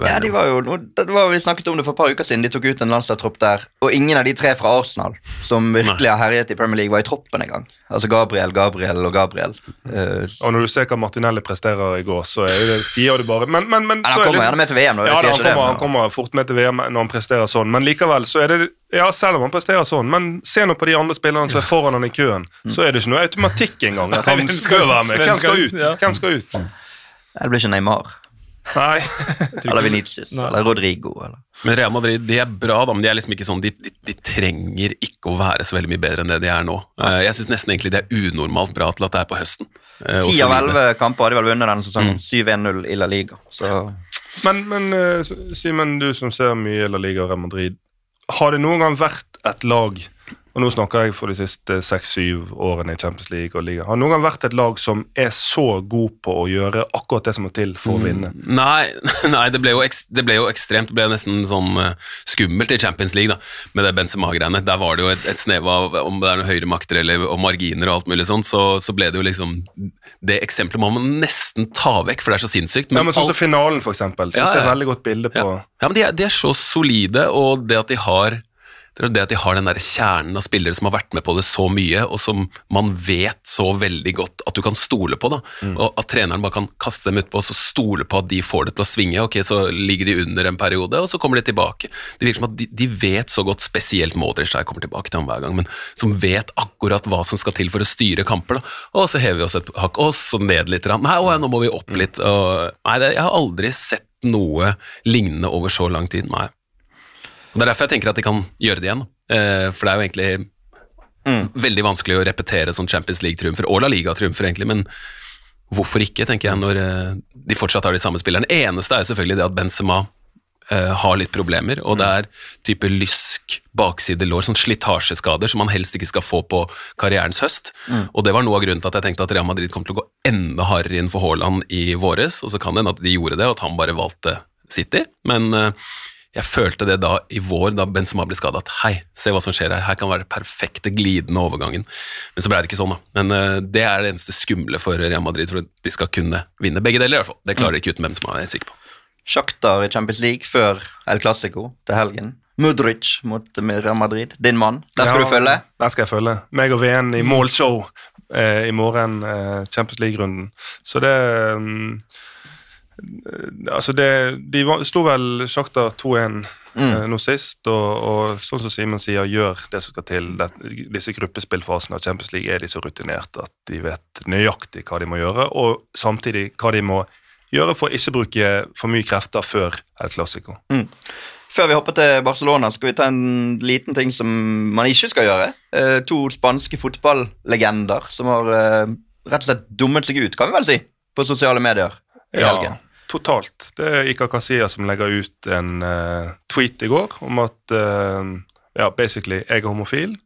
Ja, de var jo, det var, Vi snakket om det for et par uker siden. De tok ut en landslagstropp der, og ingen av de tre fra Arsenal som virkelig har herjet i Premier League, var i troppen engang. Altså Gabriel, Gabriel og Gabriel. Uh,
Og når du ser hva Martinelli presterer i går, så det, sier du bare Men, men, men
men han
er
kommer
litt,
gjerne med til VM. Da,
Ja, da, han, kommer, han kommer fort med til VM når han presterer sånn, men likevel så er det Ja, selv om han presterer sånn, men se nå på de andre spillerne som er foran han i køen, så er det ikke noe automatikk engang at han
skal
være med.
Hvem skal ut?
Hvem skal ut?
Det blir ikke Neymar.
Nei.
Eller Venitius. Eller Rodrigo. Eller.
Men Real Madrid de er bra, da, men de er liksom ikke sånn, de, de, de trenger ikke å være så veldig mye bedre enn det de er nå. Eh, Jeg syns nesten egentlig de er unormalt bra til at det er på høsten. eh,
Ti av elleve kamper har de vel vunnet denne sesongen.
Mm.
7-1-0 i La Liga. Så
Men, men eh, Simen, du som ser mye La Liga og Real Madrid, har det noen gang vært et lag og nå snakker jeg for de siste seks-syv årene i Champions League og Liga. Har noen gang vært et lag som er så god på å gjøre akkurat det som må til for å vinne?
Nei, nei det, ble jo det ble jo ekstremt. Det ble nesten sånn eh, skummelt i Champions League da, med det Benzema-greiene. Der var det jo et, et snev av om det er noen høyremakter eller og marginer og alt mulig sånn, så, så ble det jo liksom Det eksempelet må man nesten ta vekk, for det er så sinnssykt.
Ja, men sånn
alt-
som finalen, for eksempel. Så
Ja,
jeg er veldig godt bilde på
Ja, ja men de er, de er så solide, og det at de har det er det at de har den der kjernen av spillere som har vært med på det så mye, og som man vet så veldig godt at du kan stole på. da, og At treneren bare kan kaste dem utpå og så stole på at de får det til å svinge. ok, Så ligger de under en periode, og så kommer de tilbake. Det virker som at de, de vet så godt, spesielt Modric, jeg kommer tilbake til ham hver gang, men som vet akkurat hva som skal til for å styre kamper. da, Og så hever vi oss et hakk, og så ned litt. Nei, å, nå må vi opp litt. og Nei, jeg har aldri sett noe lignende over så lang tid. nei. Og Det er derfor jeg tenker at de kan gjøre det igjen. Eh, for det er jo egentlig veldig vanskelig å repetere sånn Champions League-triumfer, og La Liga-triumfer, egentlig, men hvorfor ikke, tenker jeg, når eh, de fortsatt har de samme spillerne. Eneste er jo selvfølgelig det at Benzema eh, har litt problemer, og det er type lysk, baksidelår, sånn slitasjeskader som man helst ikke skal få på karrierens høst. Og det var noe av grunnen til at jeg tenkte at Real Madrid kom til å gå enda hardere inn for Haaland i våres, og så kan det hende at de gjorde det, og at han bare valgte City, men eh, jeg følte det da i vår, da Benzema ble skadet, at hei, se hva som skjer her, her kan være den perfekte glidende overgangen. Men så ble det ikke sånn, da. Men uh, det er det eneste skumle for Real Madrid, for at de skal kunne vinne begge deler, i hvert fall. Det klarer de ikke uten Benzema, er jeg sikker på.
Shakhtar i Champions League før El Clásico til helgen. Mudric mot Real Madrid. Din mann. Den skal
Ja,
du følge.
Den skal jeg følge. Meg og VN i målshow eh, i morgen, eh, Champions League-runden. Så det eh, Altså, det De slo vel Sjakta 2-1 eh, nå sist, og, og sånn som Simen sier, gjør det som skal til. Det, disse gruppespillfasene av Champions League er de så rutinerte at de vet nøyaktig hva de må gjøre, og samtidig hva de må gjøre for å ikke bruke for mye krefter før El Clásico.
Før vi hopper til Barcelona, skal vi ta en liten ting som man ikke skal gjøre. Eh, to spanske fotballegender som har eh, rett og slett dummet seg ut, kan vi vel si, på sosiale medier i helgen.
totalt. Det er Ika Kasia som legger ut en uh, tweet i går om at uh, ja, basically, jeg er homofil.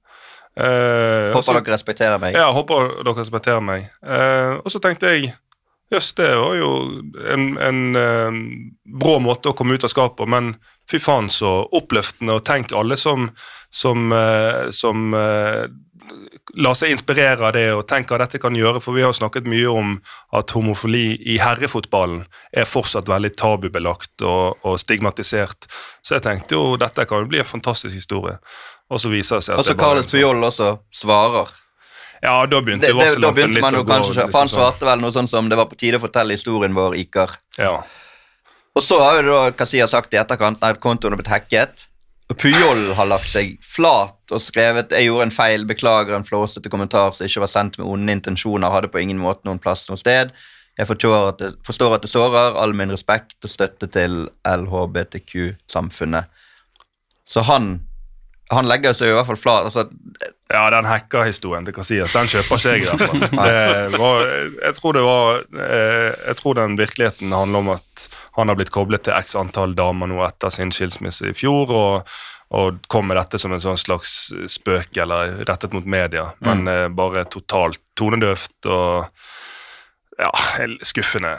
Uh,
håper også, dere respekterer meg.
Ja, håper dere respekterer meg. Og så tenkte jeg Jøss, det var jo en, en eh, brå måte å komme ut av skapet men fy faen så oppløftende. Og tenk alle som, som, eh, som eh, la seg inspirere av det, og tenke hva dette kan gjøre. For vi har snakket mye om at homofili i herrefotballen er fortsatt veldig tabubelagt og, og stigmatisert. Så jeg tenkte jo dette kan jo bli en fantastisk historie. Og så viser det seg at
Og
det bare er
Carles Puyol også svarer.
Ja, da begynte
Det, det, da begynte
litt
man
å
jo
gå.
kanskje
liksom
For han
sånn.
svarte vel noe sånn som 'det var på tide å fortelle historien vår', Iker.
Ja.
Og så har jo da Kasia sagt i etterkant at kontoen er blitt hacket. Puyol har lagt seg flat og skrevet 'Jeg gjorde en feil, beklager en flåsete kommentar som ikke var sendt med onde intensjoner, hadde på ingen måte noen plass noe sted'. Jeg forstår at det, forstår at det sårer, all min respekt og støtte til LHBTQ-samfunnet. Så han han legger seg i hvert fall flat. altså
Ja, den hackerhistorien til Casillas, den kjøper ikke jeg i hvert fall. Det var, jeg tror det var eh, Jeg tror den virkeligheten handler om at han har blitt koblet til x antall damer nå etter sin skilsmisse i fjor, og, og kom med dette som en sånn slags spøk eller rettet mot media, men eh, bare totalt tonedøvt og ja, skuffende.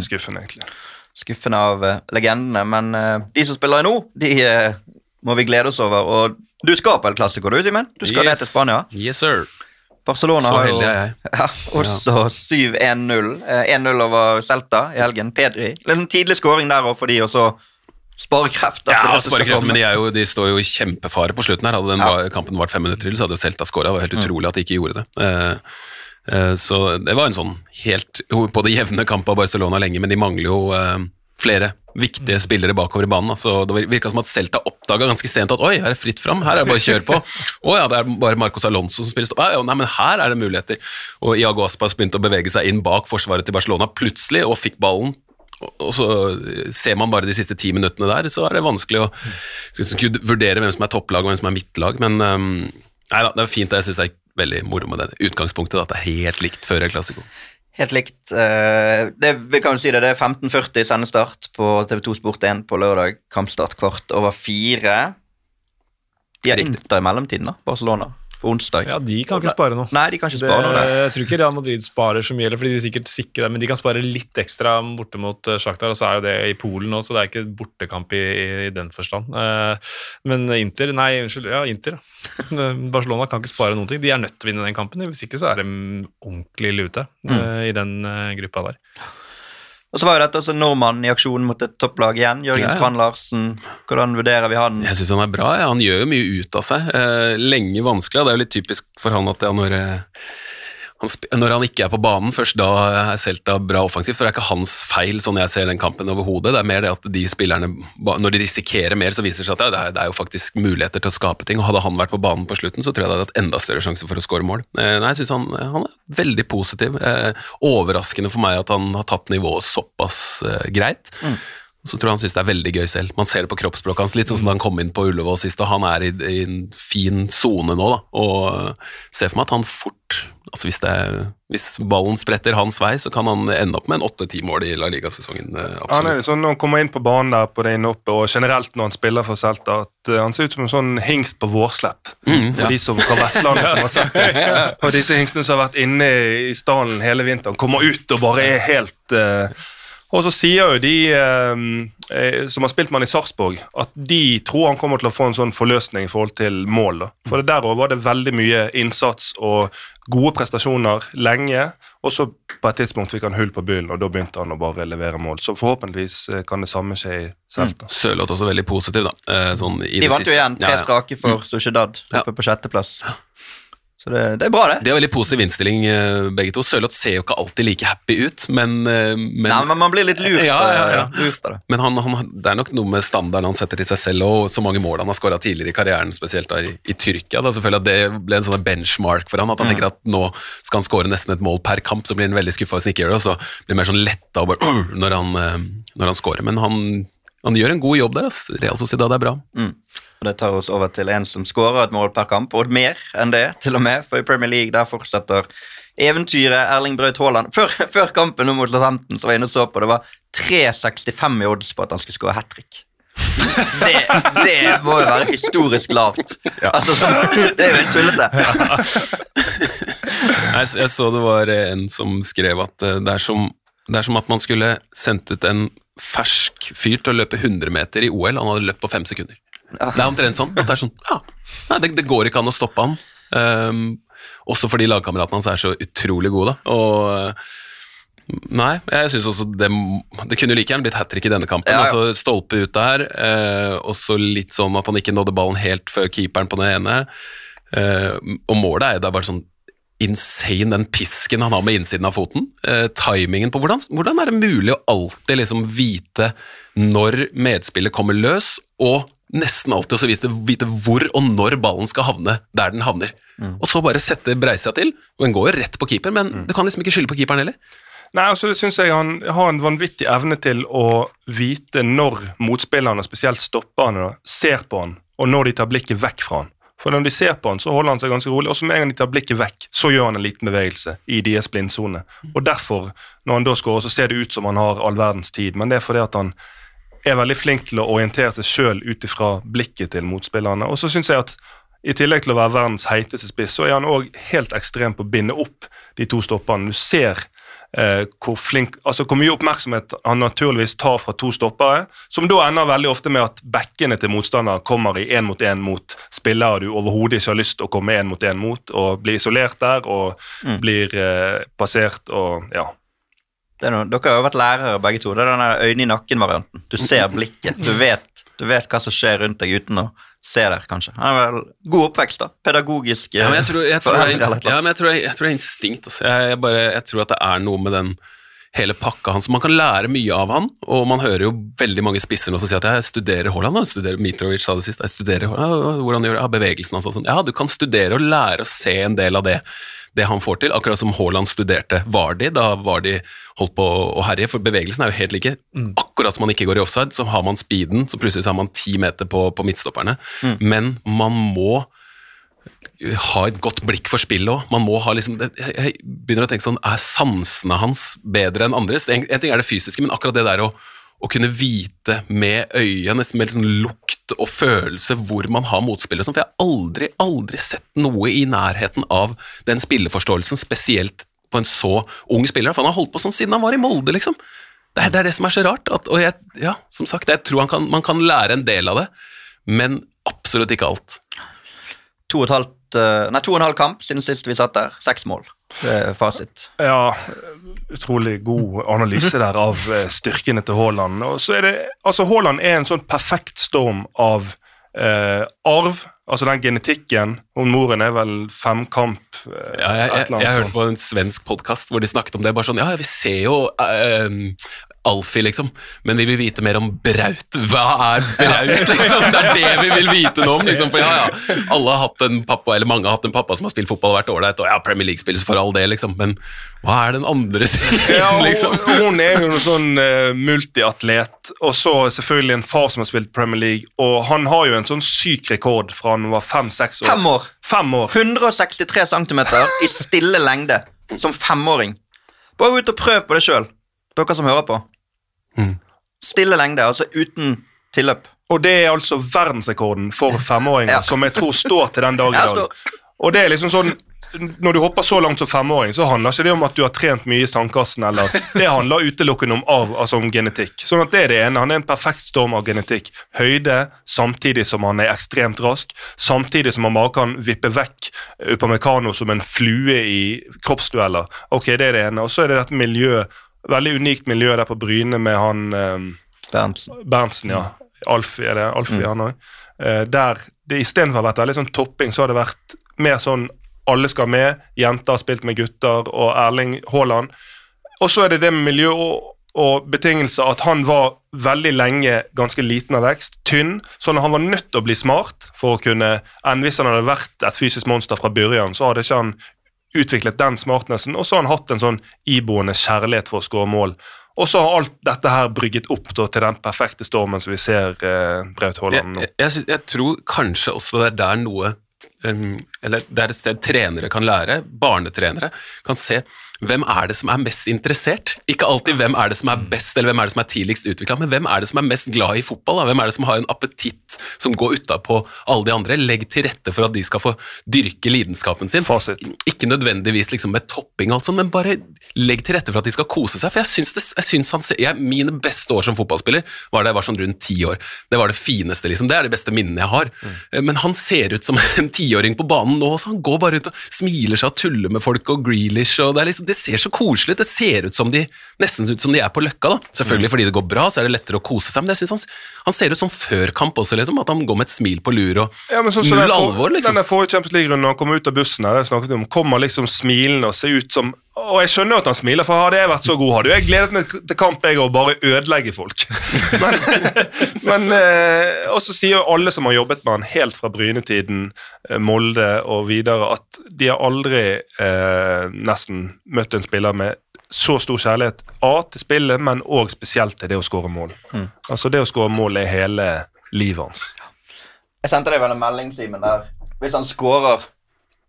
Skuffende, egentlig.
skuffende av uh, legendene, men uh, de som spiller nå, de uh, må vi glede oss over. Og du skal på El Clásico, du, Simen? Du skal ned til Spania.
Yes, sir.
Barcelona har jo ja, også 7-1-0. Eh, 1-0 over Celta i helgen. Pedri. Litt sånn tidlig skåring der òg for de, og så sparekreft.
Ja,
sparekreft,
men de, jo, de står jo i kjempefare på slutten her. Hadde den
Ja.
kampen vart fem minutter til, så hadde jo Celta skåra. Det var helt utrolig at de ikke gjorde det. Eh, eh, så det var en sånn helt på det jevne kamp av Barcelona lenge, men de mangler jo eh, flere viktige spillere bakover i banen. Altså, Så det virka som at Celta oppdaga ganske sent at oi, her er fritt fram, her er det bare å kjøre på. Å ja, det er bare Marcos Alonso som spiller stopp. Ja, nei, men her er det muligheter. Og Iago Aspas begynte å bevege seg inn bak forsvaret til Barcelona plutselig, og fikk ballen og- så ser man bare de siste ti minuttene der, så er det vanskelig å skulle skulle vurdere hvem som er topplag og hvem som er midtlag, men um, nei da, det er fint. Jeg syns det er veldig moro med det utgangspunktet, at det er helt likt før El Clásico.
Helt likt. eh, det, vi kan jo si det, det er 15.40 sendestart på TV2 Sport1 på lørdag. Kampstart kvart over fire. De har
Riktig.
I mellomtiden, da. Barcelona. Onsdag.
Ja, de kan ikke spare noe.
Nei, de kan ikke
Det,
spare noe. der.
jeg tror ikke Real Madrid sparer så mye, eller fordi de sikkert sikrer det, men de kan spare litt ekstra borte mot uh, Shakhtar, og så er jo det i Polen nå, så det er ikke bortekamp i, i, den forstand. Eh, men Inter, nei, unnskyld, ja, Inter. Barcelona kan ikke spare noen ting. De er nødt til å vinne den kampen, hvis ikke så er de ordentlig lute mm. i den eh, gruppa der.
Og så var jo dette også nordmannen i aksjon mot et topplag igjen. Jørgen
Ja, ja.
Strand Larsen. Hvordan vurderer vi han?
Jeg syns han er bra. Ja. Han gjør jo mye ut av seg. Eh, lenge vanskelig. og Det er jo litt typisk for han at ja, når, eh, han, når han ikke er på banen, først da er Celta bra offensivt. For det er ikke hans feil, sånn jeg ser den kampen overhodet. Det er mer det at de spillerne, når de risikerer mer, så viser det seg at ja, det, er, jo faktisk muligheter til å skape ting. Og hadde han vært på banen på slutten, så tror jeg det hadde hatt enda større sjanse for å skåre mål. Eh, nei, jeg synes han, han er veldig positiv. Eh, overraskende for meg at han har tatt nivået såpass greit. greit. Så tror jeg han syns det er veldig gøy selv. Man ser det på kroppsspråket hans, litt sånn som da han kom inn på Ullevål sist, og han er i, i en fin sone nå, da. Og ser for meg at han fort Altså hvis, det, hvis ballen spretter hans vei, så kan han ende opp med en åtte-ti mål i La Liga-sesongen. eh,
Han er
Absolutt.
sånn Når han kommer inn på banen der på det inne oppe, og generelt når han spiller for Celta, at eh, han ser ut som en sånn hingst på vårslepp.
Mm,
For de som fra Vestlandet som har sett det. Og disse hingstene som har vært inne i stallen hele vinteren, kommer ut og bare er helt eh, Og så sier jo de eh, eh, som har spilt med han i Sarpsborg, at de tror han kommer til å få en sånn forløsning i forhold til mål. da. For det der òg var det veldig mye innsats og gode prestasjoner lenge, og så på et tidspunkt fikk han hull på byllen, og da begynte han å bare levere mål. Så forhåpentligvis eh, kan det samme skje i Celta.
Sørloth også veldig positiv, da. eh, Sånn i
De
det
vant jo igjen, tre
Ja, ja.
strake for Sociedad,
Ja.
oppe på sjetteplass. Så det, det er bra, det.
Det er veldig positiv innstilling, eh, begge to. Sørloth ser jo ikke alltid like happy ut, men, eh, men
Nei, men man blir litt lurt,
Ja, ja, ja.
eh, lurt av det.
Men han, han, det er nok noe med standarden han setter til seg selv, og så mange mål han har skåra tidligere i karrieren, spesielt da i, i Tyrkia. Da. Selvfølgelig at Det ble en sånn benchmark for han, at han tenker at nå skal han skåre nesten et mål per kamp, så blir han veldig skuffa hvis han ikke gjør det, og så blir han mer sånn letta og bare, når han, når han skårer. Men han, han gjør en god jobb der. ass. Real Sociedad er bra.
Og Det tar oss over til en som skårer et mål per kamp, og mer enn det, til og med. For i Premier League der fortsetter eventyret Erling Braut Haaland. Før, før kampen mot Southampton så var jeg inne og så på, det var 3,65 i odds på at han skulle skåre hat trick. Det, det må jo være historisk lavt. Altså, så, det er jo helt tullete.
Jeg, jeg så det var en som skrev at eh, det er som, det er som at man skulle sendt ut en fersk fyr til å løpe 100 meter i OL, han hadde løpt på fem sekunder. Det er omtrent sånn. Det er sånn, ja, nei, det, det går ikke an å stoppe han. Um, også fordi lagkameratene hans er så utrolig gode. da, og eh, Nei, jeg synes også det, det kunne jo like gjerne blitt hat trick i denne kampen.
Ja, ja.
altså Stolpe ut der, eh, og så litt sånn at han ikke nådde ballen helt før keeperen på den ene. Eh, og målet er da bare sånn insane, den pisken han har med innsiden av foten. Eh, timingen på hvordan, hvordan er det mulig å alltid liksom vite når medspillet kommer løs, og nesten alltid også vite, vite hvor og når ballen skal havne der den havner. Og så bare sette breisa til. Og den går jo rett på keeper, men du kan liksom ikke skylde på keeperen heller.
Nei, altså det synes jeg Han har en vanvittig evne til å vite når motspillerne, spesielt stopperne, ser på han, og når de tar blikket vekk fra han. For når de ser på han, så holder han seg ganske rolig, og så med en gang de tar blikket vekk, så gjør han en liten bevegelse i deres blindsone. Og derfor, når han da skårer, så ser det ut som han har all verdens tid, men det er fordi at han er veldig flink til å orientere seg sjøl ut ifra blikket til motspillerne. Og så synes jeg at i tillegg til å være verdens heiteste spiss, så er han òg helt ekstrem på å binde opp de to stopperne. Du ser eh, hvor flink, altså hvor mye oppmerksomhet han naturligvis tar fra to stoppere, som da ender veldig ofte med at bekkene til motstander kommer i én mot én mot spillere du overhodet ikke har lyst til å komme én mot én mot, og blir isolert der og blir eh, passert og ja.
Det noe, dere har jo vært lærere begge to. Det er den øyne i nakken-varianten. Du ser blikket. Du vet, du vet hva som skjer rundt deg uten å se der, kanskje. Han er vel god oppvekst, da. Pedagogisk.
Ja, men jeg tror, jeg tror, jeg,
eller
ja, men jeg tror, jeg, tror det er instinkt. Altså. Jeg, jeg, bare, jeg tror at det er noe med den hele pakka hans. Man kan lære mye av han, og man hører jo veldig mange spisser nå som sier at jeg studerer Haaland. Jeg studerer Mitrovic sa det sist. Jeg studerer Haaland. Hvordan gjør det? Ja, bevegelsen hans og sånn. Ja, du kan studere og lære å se en del av det. Det han får til, akkurat som Haaland studerte Vardi, da Vardi holdt på å herje, for bevegelsen er jo helt like. Akkurat som man ikke går i offside, så har man speeden, så plutselig så har man ti meter på, på midtstopperne. Men man må ha et godt blikk for spillet òg. Man må ha liksom Jeg begynner å tenke sånn Er sansene hans bedre enn andres? En, en ting er det fysiske, men akkurat det der å, å kunne vite med øyet, nesten med sånn lukt og følelse, hvor man har motspillere sånn. For jeg har aldri, aldri sett noe i nærheten av den spilleforståelsen, spesielt på en så ung spiller. For han har holdt på sånn siden han var i Molde, liksom. Det er det, er det som er så rart. At, og jeg, ja, som sagt, jeg tror han kan, man kan lære en del av det, men absolutt ikke alt.
To og, et halvt, eh, nei, to og en halv kamp siden sist vi satt der. Seks mål. Det er fasit.
Ja, utrolig god analyse der av eh, styrkene til Haaland. Og så er det, altså Haaland er en sånn perfekt storm av eh, arv, altså den genetikken. Hun moren er vel femkamp eh,
Ja, jeg, jeg, jeg hørte på en svensk podkast hvor de snakket om det. bare sånn, ja, vi ser jo eh, Alfie, liksom. Men vi vil vite mer om Braut. Hva er Braut, liksom? Det er det vi vil vite noe om, liksom. For ja, ja, alle har hatt en pappa, eller mange har hatt en pappa som har spilt fotball hvert år. ålreit, og ja, Premier League-spiller for all det, liksom. Men hva er den andre siden, liksom?
Ja, hun er jo noen sånn uh, multiatlet, og så selvfølgelig en far som har spilt Premier League, og han har jo en sånn syk rekord fra han var fem-seks år.
Fem år.
Fem år.
163 cm i stille lengde som femåring. Bare gå ut og prøv på det sjøl, dere som hører på.
Mm.
Stille lengde, altså uten tilløp.
Og det er altså verdensrekorden for femåringer,
Ja.
som jeg tror står til den dag i dag. Og det er liksom sånn når du hopper så langt som femåring, så handler ikke det om at du har trent mye i sandkassen. eller Det handler utelukkende om, av, altså om genetikk. Sånn at det er det ene. Han er en perfekt storm av genetikk. Høyde, samtidig som han er ekstremt rask. Samtidig som han bare kan vippe vekk Upamecano som en flue i kroppsdueller. Ok, det er det ene. Og så er det dette miljøet, veldig unikt miljø der på Bryne med han eh,
Berntsen.
Berntsen, ja. Alfie, er det Alfie
Mm.
han òg? Eh, der det istedenfor har ha vært veldig sånn topping, så har det vært mer sånn alle skal med, jenter har spilt med gutter, og Erling Haaland. Og så er det det med miljø og, og betingelser at han var veldig lenge ganske liten av vekst, tynn, sånn at han var nødt til å bli smart for å kunne Enn hvis han hadde vært et fysisk monster fra begynnelsen, så hadde ikke han utviklet den smartnessen, og så har han hatt en sånn iboende kjærlighet for å skåre mål. Og så har alt dette her brygget opp da, til den perfekte stormen som vi ser eh, Braut Haaland nå.
Jeg, jeg, jeg tror kanskje også det er der noe Eller det er et sted trenere kan lære, barnetrenere kan se hvem er det som er mest interessert. Ikke alltid hvem er det som er best eller hvem er det som er tidligst utvikla, men hvem er det som er mest glad i fotball? Da? Hvem er det som har en appetitt som går utapå alle de andre? Legg til rette for at de skal få dyrke lidenskapen sin.
Fasit.
Ikke nødvendigvis liksom med topping, alt sånt, men bare legg til rette for at de skal kose seg. For jeg syns, det, jeg syns han jeg, Mine beste år som fotballspiller var da jeg var sånn rundt ti år. Det var det fineste, liksom. Det er de beste minnene jeg har. Mm. Men han ser ut som en tiåring på banen nå, så han går bare rundt og smiler seg og tuller med folk og Grealish, og det, er liksom, det ser så koselig ut. Det ser ut som de nesten ut som de er på Løkka, da. Selvfølgelig fordi det går bra, så er det lettere å kose seg, men jeg synes han, han ser ut som før kamp også, liksom. At han går med et smil på lur og
Ja, men så som
null
for-
alvor, liksom.
Den forrige Champions League-runden han kom ut av bussen, her, snakket vi om, kommer liksom smilende og ser ut som Og jeg skjønner jo at han smiler, for hadde jeg vært så god, hadde jeg gledet meg til kamp jeg og bare ødelegge folk. men men eh, Og så sier jo alle som har jobbet med han helt fra Brynetiden, eh, Molde og videre, at de har aldri eh, nesten møtt en spiller med så stor kjærlighet A til spillet, men òg spesielt til det å skåre mål. Altså Det å skåre mål er hele livet hans.
Jeg sendte deg vel en melding, Simen, der hvis han skårer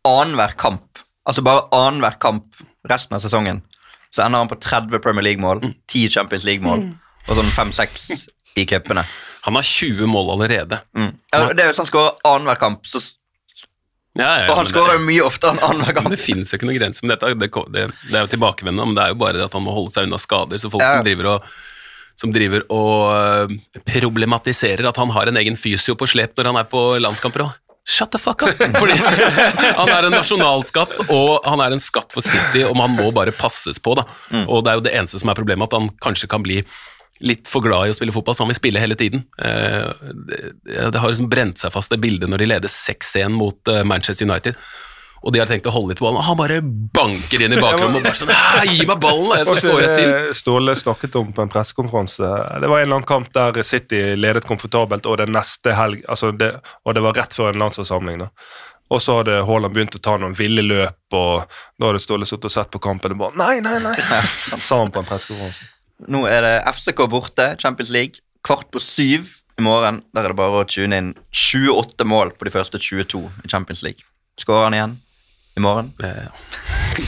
annenhver kamp, altså bare annenhver kamp resten av sesongen, så ender han på 30 Premier League-mål, 10 Champions League-mål og sånn 5-6 i cupene.
Han har 20 mål allerede.
Mm. Ja, det er hvis han skårer annenhver kamp, så,
Ja, ja, ja,
og han skårer jo mye oftere enn annenhver
Men
kamp.
det finnes jo ikke noen grense. Men dette, det, det, det er jo tilbakevendende, men det er jo bare det at han må holde seg unna skader. Så folk
Ja.
som driver og som driver og øh, problematiserer at han har en egen fysio på slep når han er på landskamper òg. Shut the fuck up! Fordi han er en nasjonalskatt, og han er en skatt for City, og man må bare passes på. da. Og det er jo det eneste som er problemet, at han kanskje kan bli litt for glad i å spille fotball, så han vil spille hele tiden. Eh, Det, det har liksom brent seg fast, det bildet når de leder 6-1 mot eh, Manchester United. Og de har tenkt å holde litt på ballen, og han bare banker inn i bakrommet og bare sånn «Hæ, Gi meg ballen, da! Jeg skal skåre til!
Ståle snakket om på en pressekonferanse. Det var en eller annen kamp der City ledet komfortabelt, og det neste helg, altså det, og det var rett før en landslagssamling. da. Og så hadde Haaland begynt å ta noen ville løp, og da hadde Ståle sittet og sett på kampen og bare Nei, nei, nei! Sa han på en pressekonferanse.
Nå er det FCK borte, Champions League, kvart på syv i morgen. Der er det bare å tune inn 28 mål på de første 22 i Champions League. Skårer han igjen i morgen?
Eh,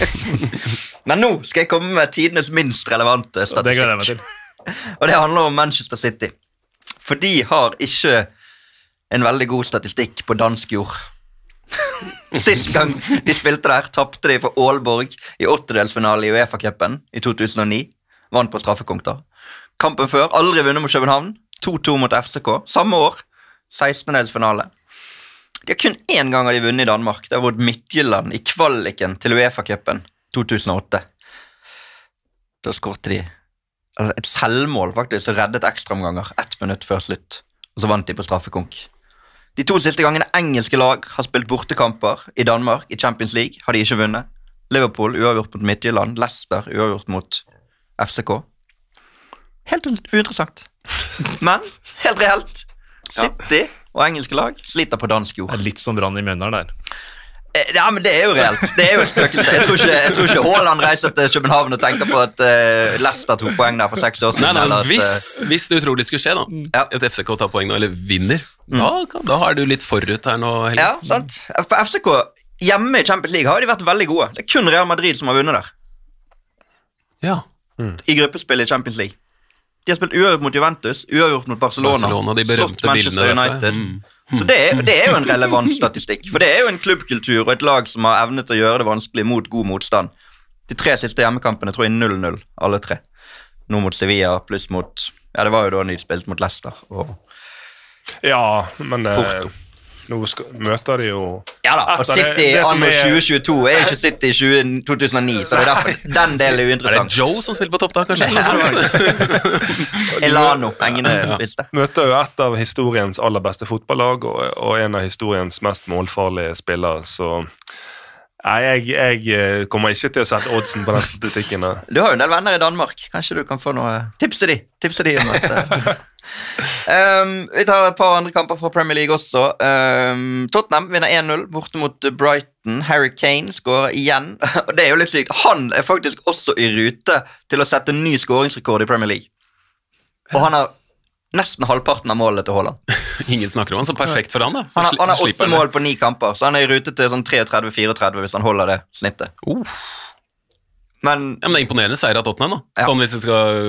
Men nå skal jeg komme med tidenes minst relevante
Det
statistikk.
til.
Og det handler om Manchester City. For de har ikke en veldig god statistikk på dansk jord. Sist gang de spilte der, tapte de for Aalborg i åttedelsfinale i Uefa-cupen i 2009. Vant på straffekonk da. Kampen før, aldri vunnet mot København. 2-2 mot FCK. Samme år, 16-delsfinale. De har kun én gang har de vunnet i Danmark. Det har vært Midtjylland i kvaliken til Uefa-cupen 2008. Da skåret de et selvmål faktisk, som reddet ekstraomganger ett minutt før slutt. Og så vant de på straffekonk. De to siste gangene engelske lag har spilt bortekamper i Danmark i Champions League, har de ikke vunnet. Liverpool uavgjort mot Midtjylland, Leicester uavgjort mot FCK. Helt uinteressant. Men helt reelt. City og engelske lag sliter på dansk
Det
jord.
er litt som Brann i Mjøndalen der.
Eh, Ja, men det er jo reelt. Det er jo et spøkelse. Jeg tror ikke, jeg tror ikke Haaland reiser til København og tenker på at uh, Leicester tok poeng der for seks år siden.
nei,
nei,
men
at,
hvis, hvis det utrolig skulle skje, da,
Ja.
at FCK tar poeng nå, eller vinner, da, kan- da er du litt forut her nå.
eh,
Helge.
ja, sant? For FCK hjemme i Champions League har de vært veldig gode. Det er kun Real Madrid som har vunnet der.
Ja.
I gruppespill i Champions League. De har spilt uavgjort mot Juventus, uavgjort mot Barcelona,
Barcelona, de berømte
slått Manchester. United.
Mm.
Så det er, det er jo en relevant statistikk. For det er jo en klubbkultur og et lag som har evnet å gjøre det vanskelig mot god motstand. De tre siste hjemmekampene tror jeg 0-0, alle tre. Nå mot Sevilla pluss mot Ja, det var jo da de spilte mot Leicester. Og,
Ja, men eh,
Porto.
Nå skal, møter de jo
ja da, og City anno
er-
2022 er ikke City i 20, 2009, så det er derfor den delen er uinteressant.
Er det. Joe som spiller på topp da, kanskje?
Elano, engene spiste.
Møter jo et av historiens aller beste fotballag og, og en av historiens mest målfarlige spillere, så Nei, jeg, jeg eh, kommer ikke til å sette oddsen på den statistikken.
Du har jo en del venner i Danmark. Kanskje du kan få noe Tipse de! Tipse de om at eh, um, Vi tar et par andre kamper fra Premier League også. Um, Tottenham vinner 1-0 borte mot Brighton. Harry Kane skårer igjen. Og det er jo litt sykt. Han er faktisk også i rute til å sette ny skåringsrekord i Premier League. Og han har nesten halvparten av målet til Haaland.
Ingen snakker om han, så perfekt for han, da. Så
Han har, han har åtte mål på ni kamper, så han er i rute til sånn 33-34 hvis han holder det snittet.
Uh.
Men
Ja, men det er imponerende seier av Tottenham, da.
Ja.
Sånn hvis vi skal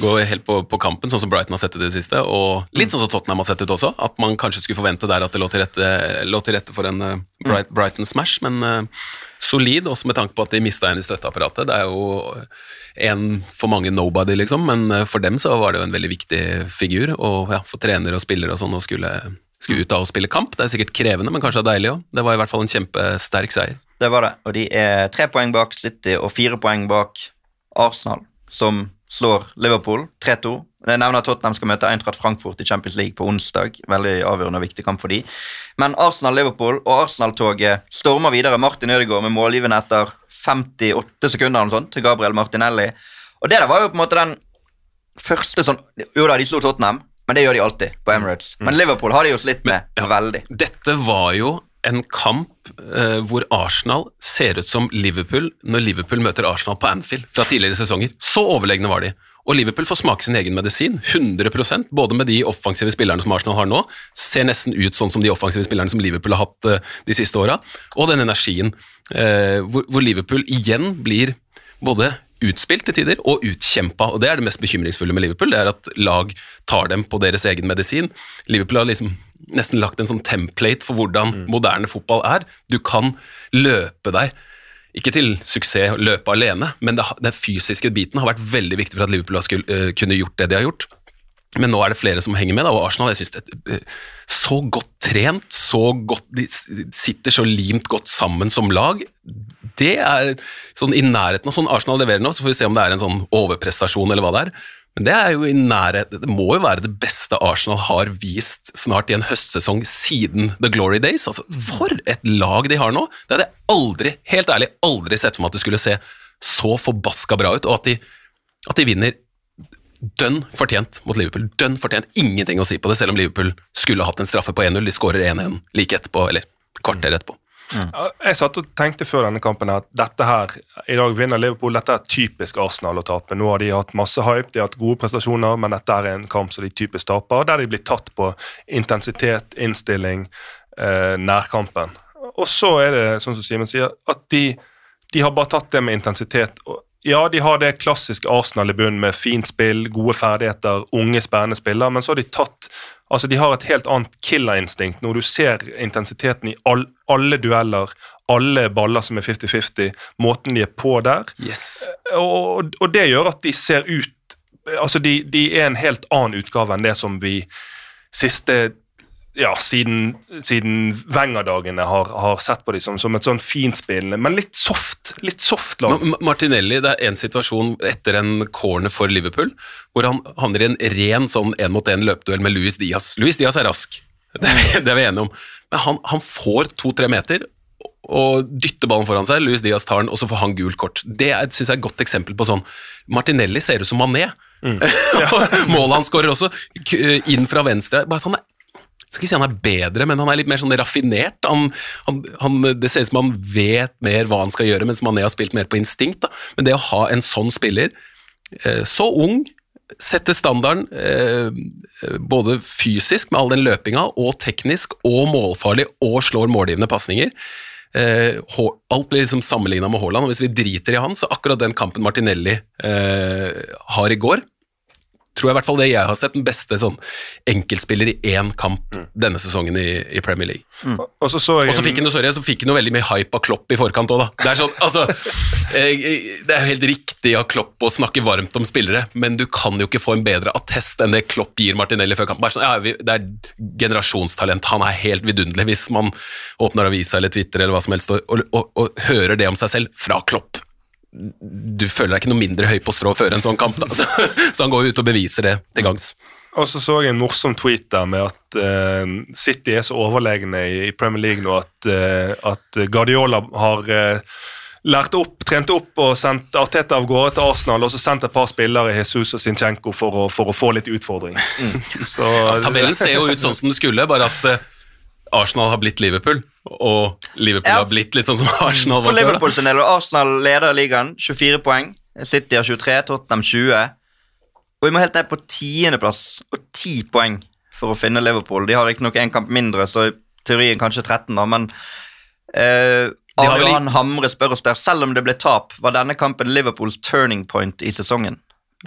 gå helt på, på kampen, sånn som Brighton har sett ut i det siste, og litt sånn som Tottenham har sett ut også, at man kanskje skulle forvente der at det lå til rette, lå til rette for en uh, Bright,
Mm.
Brighton smash, men uh, solid, også med tanke på at de mista en i støtteapparatet. Det er jo en for mange nobody, liksom, men eh, for dem så var det jo en veldig viktig figur, og ja, for trenere og spillere og sånn, å skulle, skulle ut av og spille kamp. Det er sikkert krevende, men kanskje deilig òg. Det var i hvert fall en kjempesterk seier.
Det var det. Og de er tre poeng bak City og fire poeng bak Arsenal, som slår Liverpool 3-2. Jeg nevner at Tottenham skal møte Eintracht Frankfurt i Champions League på onsdag. Veldig avgjørende og viktig kamp for de. Men Arsenal-Liverpool og Arsenal-toget stormer videre. Martin Ødegaard med målgivende etter 58 sekunder eller sånt, til Gabriel Martinelli. Og det der var jo på en måte den første sånn Jo da, de slo Tottenham, men det gjør de alltid på Emirates. Men Liverpool har de jo slitt med
ja.
veldig.
Dette var jo en kamp eh, hvor Arsenal ser ut som Liverpool når Liverpool møter Arsenal på Anfield fra tidligere sesonger. Så overlegne var de. Og Liverpool får smake sin egen medisin, 100% både med de offensive spillerne som Arsenal har nå, ser nesten ut sånn som de offensive spillerne som Liverpool har hatt eh, de siste åra, og den energien eh, hvor, hvor Liverpool igjen blir både utspilt til tider og utkjempa, og det er det mest bekymringsfulle med Liverpool, det er at lag tar dem på deres egen medisin. Liverpool har liksom nesten lagt en sånn template for hvordan moderne fotball er. Du kan løpe deg ikke til suksess løpe alene, men det, den fysiske biten har vært veldig viktig for at Liverpool har skulle, uh, kunne gjort det de har gjort. Men nå er det flere som henger med, da, og Arsenal jeg synes det er eh, så godt trent, så godt, de sitter så limt godt sammen som lag. Det er sånn i nærheten av sånn Arsenal leverer nå, så får vi se om det er en sånn overprestasjon eller hva det er. Men det er jo i nærhet, det må jo være det beste Arsenal har vist snart i en høstsesong siden The Glory Days. Altså, for et lag de har nå! Det hadde jeg aldri, helt ærlig, aldri sett for meg at det skulle se så forbaska bra ut, og at de, at de vinner dønn fortjent mot Liverpool. Dønn fortjent. Ingenting å si på det, selv om Liverpool skulle hatt en straffe på 1-0. De skårer 1-1 like etterpå, eller kvarter etterpå.
Ja, Jeg satt og tenkte før denne kampen at dette her, i dag vinner Liverpool. Dette er typisk Arsenal å tape. Nå har de hatt masse hype, de har hatt gode prestasjoner, men dette er en kamp som de typisk taper, der de blir tatt på intensitet, innstilling, eh, nærkampen. Og så er det, sånn som Simen sier, at de, de har bare tatt det med intensitet. og ja, de har det klassiske Arsenal i bunnen med fint spill, gode ferdigheter, unge, spennende spillere, men så har de tatt Altså, De har et helt annet killerinstinkt når du ser intensiteten i all, alle dueller, alle baller som er 50-50, måten de er på der.
Yes.
Og, og det gjør at de ser ut Altså, de, de er en helt annen utgave enn det som vi siste ja, siden, siden Wenger-dagene har, har sett på dem som, som et sånn finspillende, men litt soft litt soft lag.
Ma- Ma- Martinelli, det er en situasjon etter en corner for Liverpool, hvor han havner i en ren sånn én-mot-én løpeduell med Luis Diaz. Luis Diaz er rask, det er vi, det er vi enige om. Men han, han får to-tre meter og dytter ballen foran seg. Luis Diaz tar den, og så får han gult kort. Det synes jeg er et godt eksempel på sånn Martinelli ser ut som Mané. Målet han skårer også, inn fra venstre. Bare at han er skal ikke si han er bedre, men han er litt mer sånn raffinert. Han, han, han, det ser ut som han vet mer hva han skal gjøre, mens Mané har spilt mer på instinkt. Da. Men det å ha en sånn spiller, eh, så ung, setter standarden eh, både fysisk med all den løpinga, og teknisk, og målfarlig, og slår målgivende pasninger. Eh, alt blir liksom sammenligna med Haaland, og hvis vi driter i han, så akkurat den kampen Martinelli eh, har i går, tror jeg i hvert fall det jeg har sett, den beste sånn enkeltspiller i én kamp denne sesongen i, i Premier League.
Og så så jeg
Og så fikk han sorry, så fikk han jo veldig mye hype av Klopp i forkant òg, da. Det er sånn, altså Det er helt riktig av Klopp å snakke varmt om spillere, men du kan jo ikke få en bedre attest enn det Klopp gir Martinelli før kampen. Sånn, ja, vi, det er generasjonstalent, han er helt vidunderlig. Hvis man åpner avisa eller Twitter eller hva som helst og, og, og, og hører det om seg selv fra Klopp du føler deg ikke noe mindre høy på strå før en sånn kamp. Da. Så, så han går ut og beviser det til gangs.
Og så så jeg en morsom tweet der med at uh, City er så overlegne i, i Premier League nå at, uh, at Guardiola har uh, lært opp, trent opp og sendt Arteta av gårde til Arsenal og så sendt et par spillere, Jesus og Sinchenko, for å, for å få litt utfordring. Så,
Tabellen ser jo ut sånn som det skulle, bare at Arsenal har blitt Liverpool, og Liverpool
Ja.
har blitt litt sånn som Arsenal
For Liverpool sin del, Arsenal leder ligaen, 24 poeng. City har 23, Tottenham 20. Og vi må helt ned på tiendeplass og 10 poeng for å finne Liverpool. De har riktignok én kamp mindre, så i teorien kanskje 13, da, men eh,
De vel
Johan Hamre spør oss der, selv om det ble tap, var denne kampen Liverpools turning point i sesongen?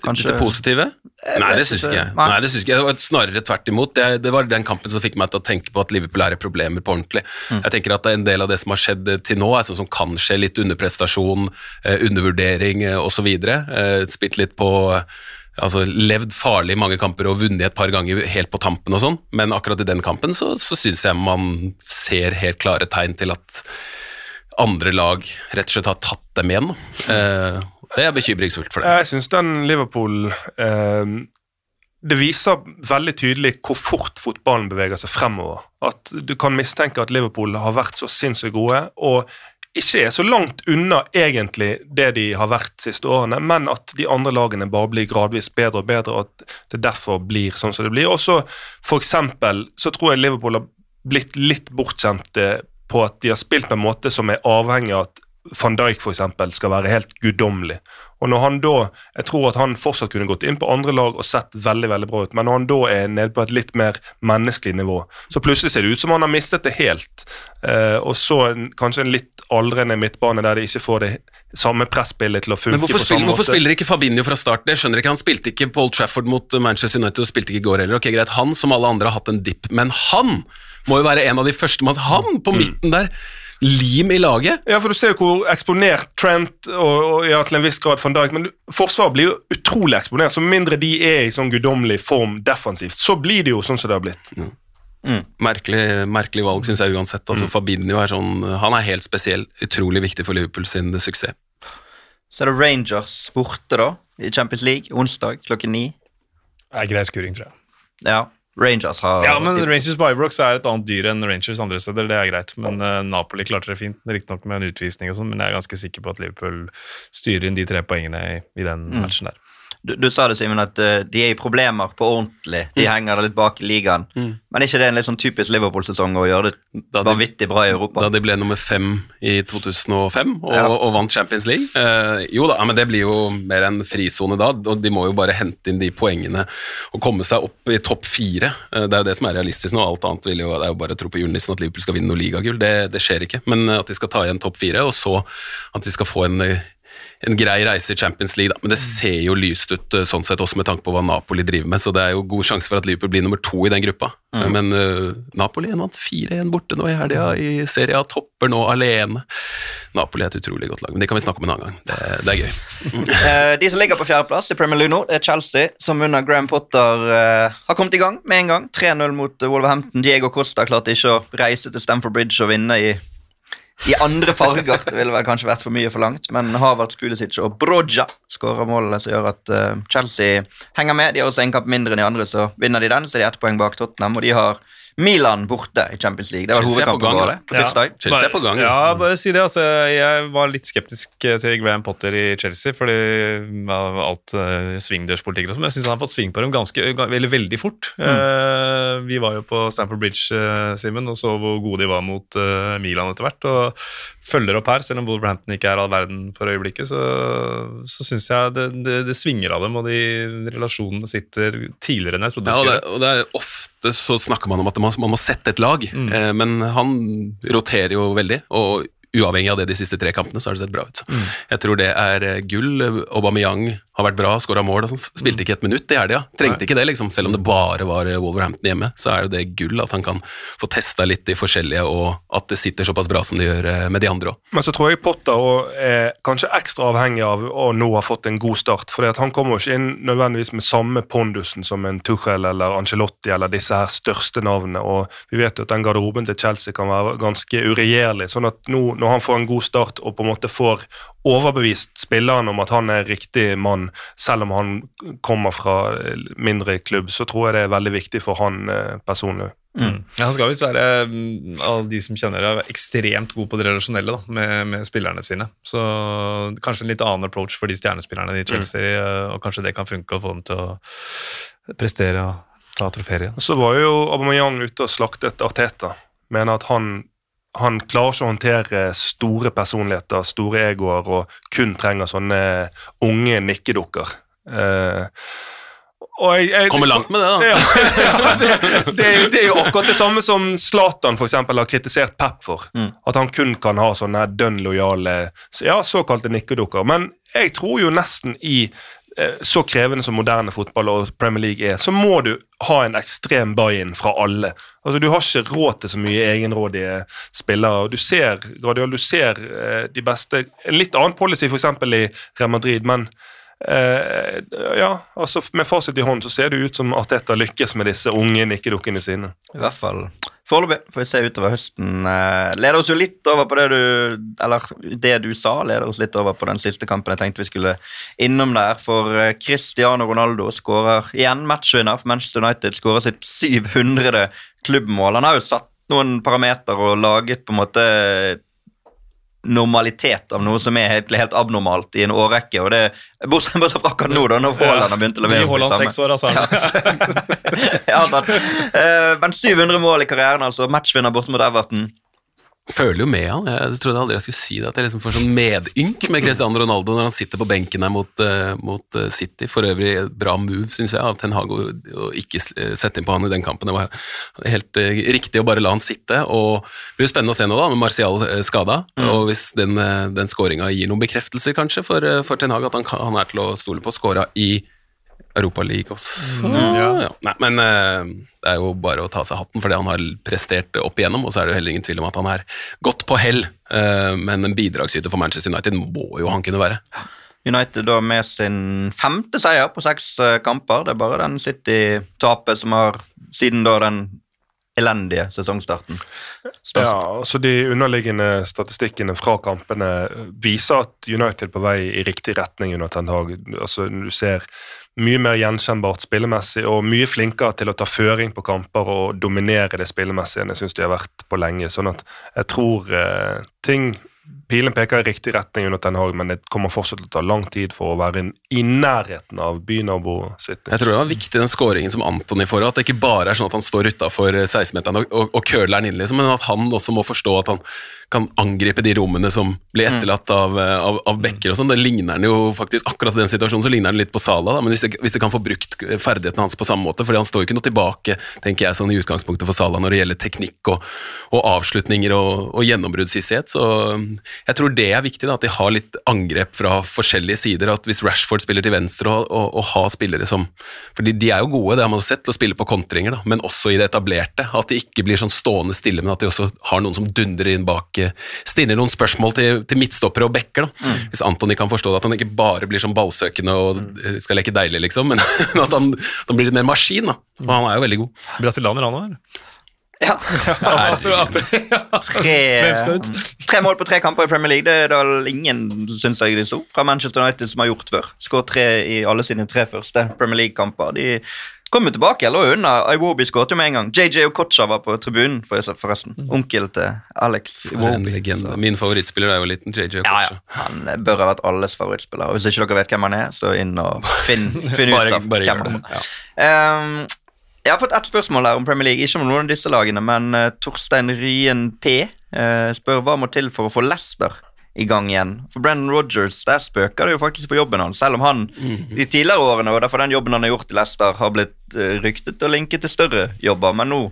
Kanskje
Det positive? Nei, det syns
ikke.
jeg.
Nei.
Det synes ikke jeg. Snarere tvert imot. Det, det var den kampen som fikk meg til å tenke på at Liverpool er i problemer på ordentlig.
Mm.
Jeg tenker at En del av det som har skjedd til nå, er sånn som kan skje. Litt underprestasjon, eh, undervurdering eh, osv. Eh, spilt litt på Altså levd farlig i mange kamper og vunnet et par ganger helt på tampen og sånn, men akkurat i den kampen så, så syns jeg man ser helt klare tegn til at andre lag rett og slett har tatt dem igjen. Eh, det er bekymringsfullt for deg.
Jeg syns den Liverpool eh, Det viser veldig tydelig hvor fort fotballen beveger seg fremover. At Du kan mistenke at Liverpool har vært så sinnssykt gode, og ikke er så langt unna egentlig det de har vært de siste årene, men at de andre lagene bare blir gradvis bedre og bedre, og at det derfor blir sånn som det blir. Og så for eksempel så tror jeg Liverpool har blitt litt bortskjemt eh, på at de har spilt på en måte som er avhengig av at van Dijk eksempel, skal være helt guddommelig. Og når han da, Jeg tror at han fortsatt kunne gått inn på andre lag og sett veldig veldig bra ut, men når han da er nede på et litt mer menneskelig nivå, så plutselig ser det ut som han har mistet det helt. Eh, og så en, kanskje en litt aldrende midtbane der de ikke får det samme presspillet til å funke
Men hvorfor, spiller, hvorfor spiller ikke Fabinho fra start? Det skjønner ikke. Han spilte ikke på Old Trafford mot Manchester United og spilte ikke i går heller. Ok, greit, Han som alle andre har hatt en dipp, men han må jo være en av de første med han på midten der Lim i laget.
Ja, for Du ser jo hvor eksponert Trent og, og ja, til en viss grad van Dijk Men Forsvaret blir jo utrolig eksponert. Så med mindre de er i sånn guddommelig form defensivt, så blir det jo sånn som det har blitt.
Merkelig, merkelig valg, syns jeg uansett. Altså, Fabinho er sånn Han er helt spesiell. Utrolig viktig for Liverpool sin suksess.
Så er det Rangers borte, da, i Champions League, onsdag klokken ni.
Det er grei skuring, tror jeg.
Ja, Rangers har
Ja, men Rangers Bybrooks er et annet dyr enn Rangers andre steder, det er greit. Men uh, Napoli klarte det fint, riktignok med en utvisning og sånn, men jeg er ganske sikker på at Liverpool styrer inn de tre poengene i, i den matchen der.
Du, du sa det, Simen, at uh, de er i problemer på ordentlig. De henger litt bak i ligaen. Men er ikke det en litt sånn typisk Liverpool-sesong å gjøre det vanvittig bra i Europa?
Da de ble nummer fem i 2005 og,
Ja.
og vant Champions League. Uh, jo da, men det blir jo mer en frisone da, og de må jo bare hente inn de poengene og komme seg opp i topp fire. Uh, det er jo det som er realistisk nå, alt annet vil jo, det er jo bare å tro på julenissen at Liverpool skal vinne noe ligagull. Det, det skjer ikke, men at de skal ta igjen topp fire, og så at de skal få en en grei reise i Champions League, da. men det ser jo lyst ut eh, sånn sett, også med tanke på hva Napoli driver med, så det er jo god sjanse for at Liverpool blir nummer to i den gruppa. Men uh, Napoli vant 4-1 borte nå i helga i Serie A, topper nå alene. Napoli er et utrolig godt lag, men det kan vi snakke om en annen gang. Det, det er gøy.
Eh, de som ligger på fjerdeplass i Premier League nå, er Chelsea, som under Graham Potter uh, har kommet i gang med en gang. 3-0 mot Wolverhampton. Diego Costa klarte ikke å reise til Stamford Bridge og vinne i, i andre farger. Det ville vel kanskje vært for mye forlangt, men Havertz, Pulisic og Broja skårer målene som gjør at eh, Chelsea henger med. De har også en kamp mindre enn de andre, så vinner de den, så de er ett poeng bak Tottenham, og de har Milan borte i Champions League. Det var
på
hovedkampen
gang,
vår på tirsdag.
Chelsea er på gang.
Ja, bare si det. altså. Jeg var litt skeptisk til Graham Potter i Chelsea fordi av alt uh, svingdørspolitikk og sånn, men jeg syns han har fått sving på dem ganske, ga- eller veldig fort. Eh, vi var jo på Stamford Bridge, uh, Simen, og så hvor gode de var mot uh, Milan etter hvert. og følger opp her, selv om Wolverhampton ikke er all verden for øyeblikket, så, så syns jeg det, det, det svinger av dem, og de relasjonene sitter tidligere enn jeg trodde
Ja, og, det, og det Ofte så snakker man om at man, man må sette et lag, eh, men han roterer jo veldig. og Uavhengig av det de siste tre kampene, så har det sett bra ut. Jeg tror det er eh, gull. Aubameyang har vært bra, skåra mål. og sånn. Spilte ikke et minutt i helga. Trengte ikke det, liksom. Selv om det bare var eh, Wolverhampton hjemme, så er jo det gull at han kan få testa litt de forskjellige, og at det sitter såpass bra som det gjør eh, med de andre òg.
Men så tror jeg Potter er kanskje ekstra avhengig av å nå ha fått en god start. For han kommer jo ikke inn nødvendigvis med samme pondusen som en Tuchel eller Ancelotti eller disse her største navnene. Og vi vet jo at den garderoben til Chelsea kan være ganske uregjerlig. sånn at nå når han får en god start og på en måte får overbevist spilleren om at han er riktig mann, selv om han kommer fra mindre klubb, så tror jeg det er veldig viktig for han eh, personlig.
Mm. Ja, han skal visst være, mm, alle de som kjenner det, ekstremt god på det relasjonelle da, med, med spillerne sine. Så kanskje en litt annen approach for de stjernespillerne i Chelsea, mm. og kanskje det kan funke å få dem til å prestere og ta trofeer igjen.
Så var jo Aubameyang ute og slaktet Arteta. Mener at han, han klarer ikke å håndtere store personligheter, store egoer, og kun trenger sånne unge nikkedukker. Uh, jeg, jeg,
Kommer langt med det, da.
Ja, ja, det, det, er jo- det er jo akkurat det samme som Zlatan for eksempel, har kritisert Pep for. At han kun kan ha sånne dønn lojale ja, såkalte nikkedukker. Men jeg tror jo nesten i så krevende som moderne fotball og Premier League er, så må du ha en ekstrem buy-in fra alle. Altså Du har ikke råd til så mye egenrådige spillere. Du ser, Guardiola, du ser eh, de beste En litt annen policy f.eks. i Real Madrid, men Eh, ja, altså Med fasit i hånd så ser det ut som Arteta lykkes med disse unge nikkedukkene sine.
I hvert fall foreløpig. Får vi se utover høsten. Eh, leder oss jo litt over på det du Eller det du sa, leder oss litt over på den siste kampen jeg tenkte vi skulle innom der. For eh, Cristiano Ronaldo skårer igjen matchvinner for Manchester United. Skårer sitt 700. klubbmål. Han har jo satt noen parameter og laget på en måte normalitet av noe som er helt, helt abnormalt i en årrekke. og det Bortsett fra akkurat nå, da, når Haaland har begynt å levere.
Haaland seks år, altså.
ja, ja, Eh, men 700 mål i karrieren, altså. Matchvinner borte mot Everton.
Føler jo med han. Jeg trodde aldri jeg skulle si det, at jeg liksom får sånn medynk med Cristiano Ronaldo når han sitter på benken her mot, eh, mot eh, City. For øvrig bra move, syns jeg, av Ten Hag å å ikke eh, sette inn på han i den kampen. Det var helt riktig å bare la han sitte. og Det blir jo spennende å se nå, da, med Martial skada. Og hvis den, den skåringa gir noen bekreftelser, kanskje, for, for Ten Hag, at han, kan, han er til å stole på. Skåra i Europaligaen også. ja. Nei, men eh, det er jo bare å ta seg hatten for det han har prestert opp igjennom, og så er det jo heller ingen tvil om at han er godt på hell, eh, men en bidragsyter for Manchester United må jo han kunne være.
United da med sin femte seier på seks eh, kamper. Det er bare den City-tapet som har siden da den elendige sesongstarten. Størst.
Ja, altså De underliggende statistikkene fra kampene viser at United er på vei i riktig retning under Ten Hag. Altså, du ser mye mer gjenkjennbart spillemessig og mye flinkere til å ta føring på kamper og dominere det spillemessige enn jeg syns de har vært på lenge. Sånn at jeg tror eh, ting Pilen peker i riktig retning under Ten Hag, men det kommer fortsatt til å ta lang tid for å være i nærheten av bynabo City.
Jeg tror det var viktig den skåringen som Antony får, at det ikke bare er sånn at han står utafor 16-meteren og, og, og køler den inn, liksom, men at han også må forstå at han kan angripe de rommene som blir etterlatt av, av, av bekker og sånn. Det ligner han jo faktisk, Akkurat i den situasjonen så ligner han litt på Sala, da, men hvis det, hvis det kan få brukt ferdighetene hans på samme måte, fordi han står jo ikke noe tilbake, tenker jeg, sånn i utgangspunktet for Sala når det gjelder teknikk og, og avslutninger og, og gjennombruddshissighet, så jeg tror det er viktig, da, at de har litt angrep fra forskjellige sider. at Hvis Rashford spiller til venstre og, og, og har spillere som fordi de er jo gode, det har man jo sett, til å spille på kontringer, da, men også i det etablerte. At de ikke blir sånn stående stille, men at de også har noen som dundrer inn bak. eh, Stiller noen spørsmål til, til midtstoppere og backer. Mm. Hvis Antony kan forstå det, at han ikke bare blir sånn ballsøkende og mm. skal leke deilig, liksom, men at han, han blir litt mer maskin. da. Og han er jo veldig god.
Brasilianer, han òg?
Ja. Tre, tre mål på tre kamper i Premier League. Det er det vel ingen, syns jeg, de så, fra Manchester United som har gjort før. Skåret tre i alle sine tre første Premier League-kamper. De Kom jo tilbake, eller unna. Iwobi skåret jo med en gang. JJ Okocha var på tribunen, forresten. forresten. Onkel til Alex Iwobi.
Min favorittspiller er jo liten JJ Okocha.
ja. Han eh, bør ha vært alles favorittspiller. Og Hvis ikke dere vet hvem han er, så inn og finn, finn ut av
bare
hvem han
det.
er.
Ja.
Um, jeg har fått ett spørsmål her om Premier League, ikke om noen av disse lagene, men uh, Torstein Ryen P uh, spør hva må til for å få Leicester i gang igjen. For Brendan Rodgers, der spøker det jo faktisk for jobben hans, selv om han de tidligere årene, og derfor den jobben han har gjort i Leicester, har blitt uh, ryktet og linket til større jobber, men nå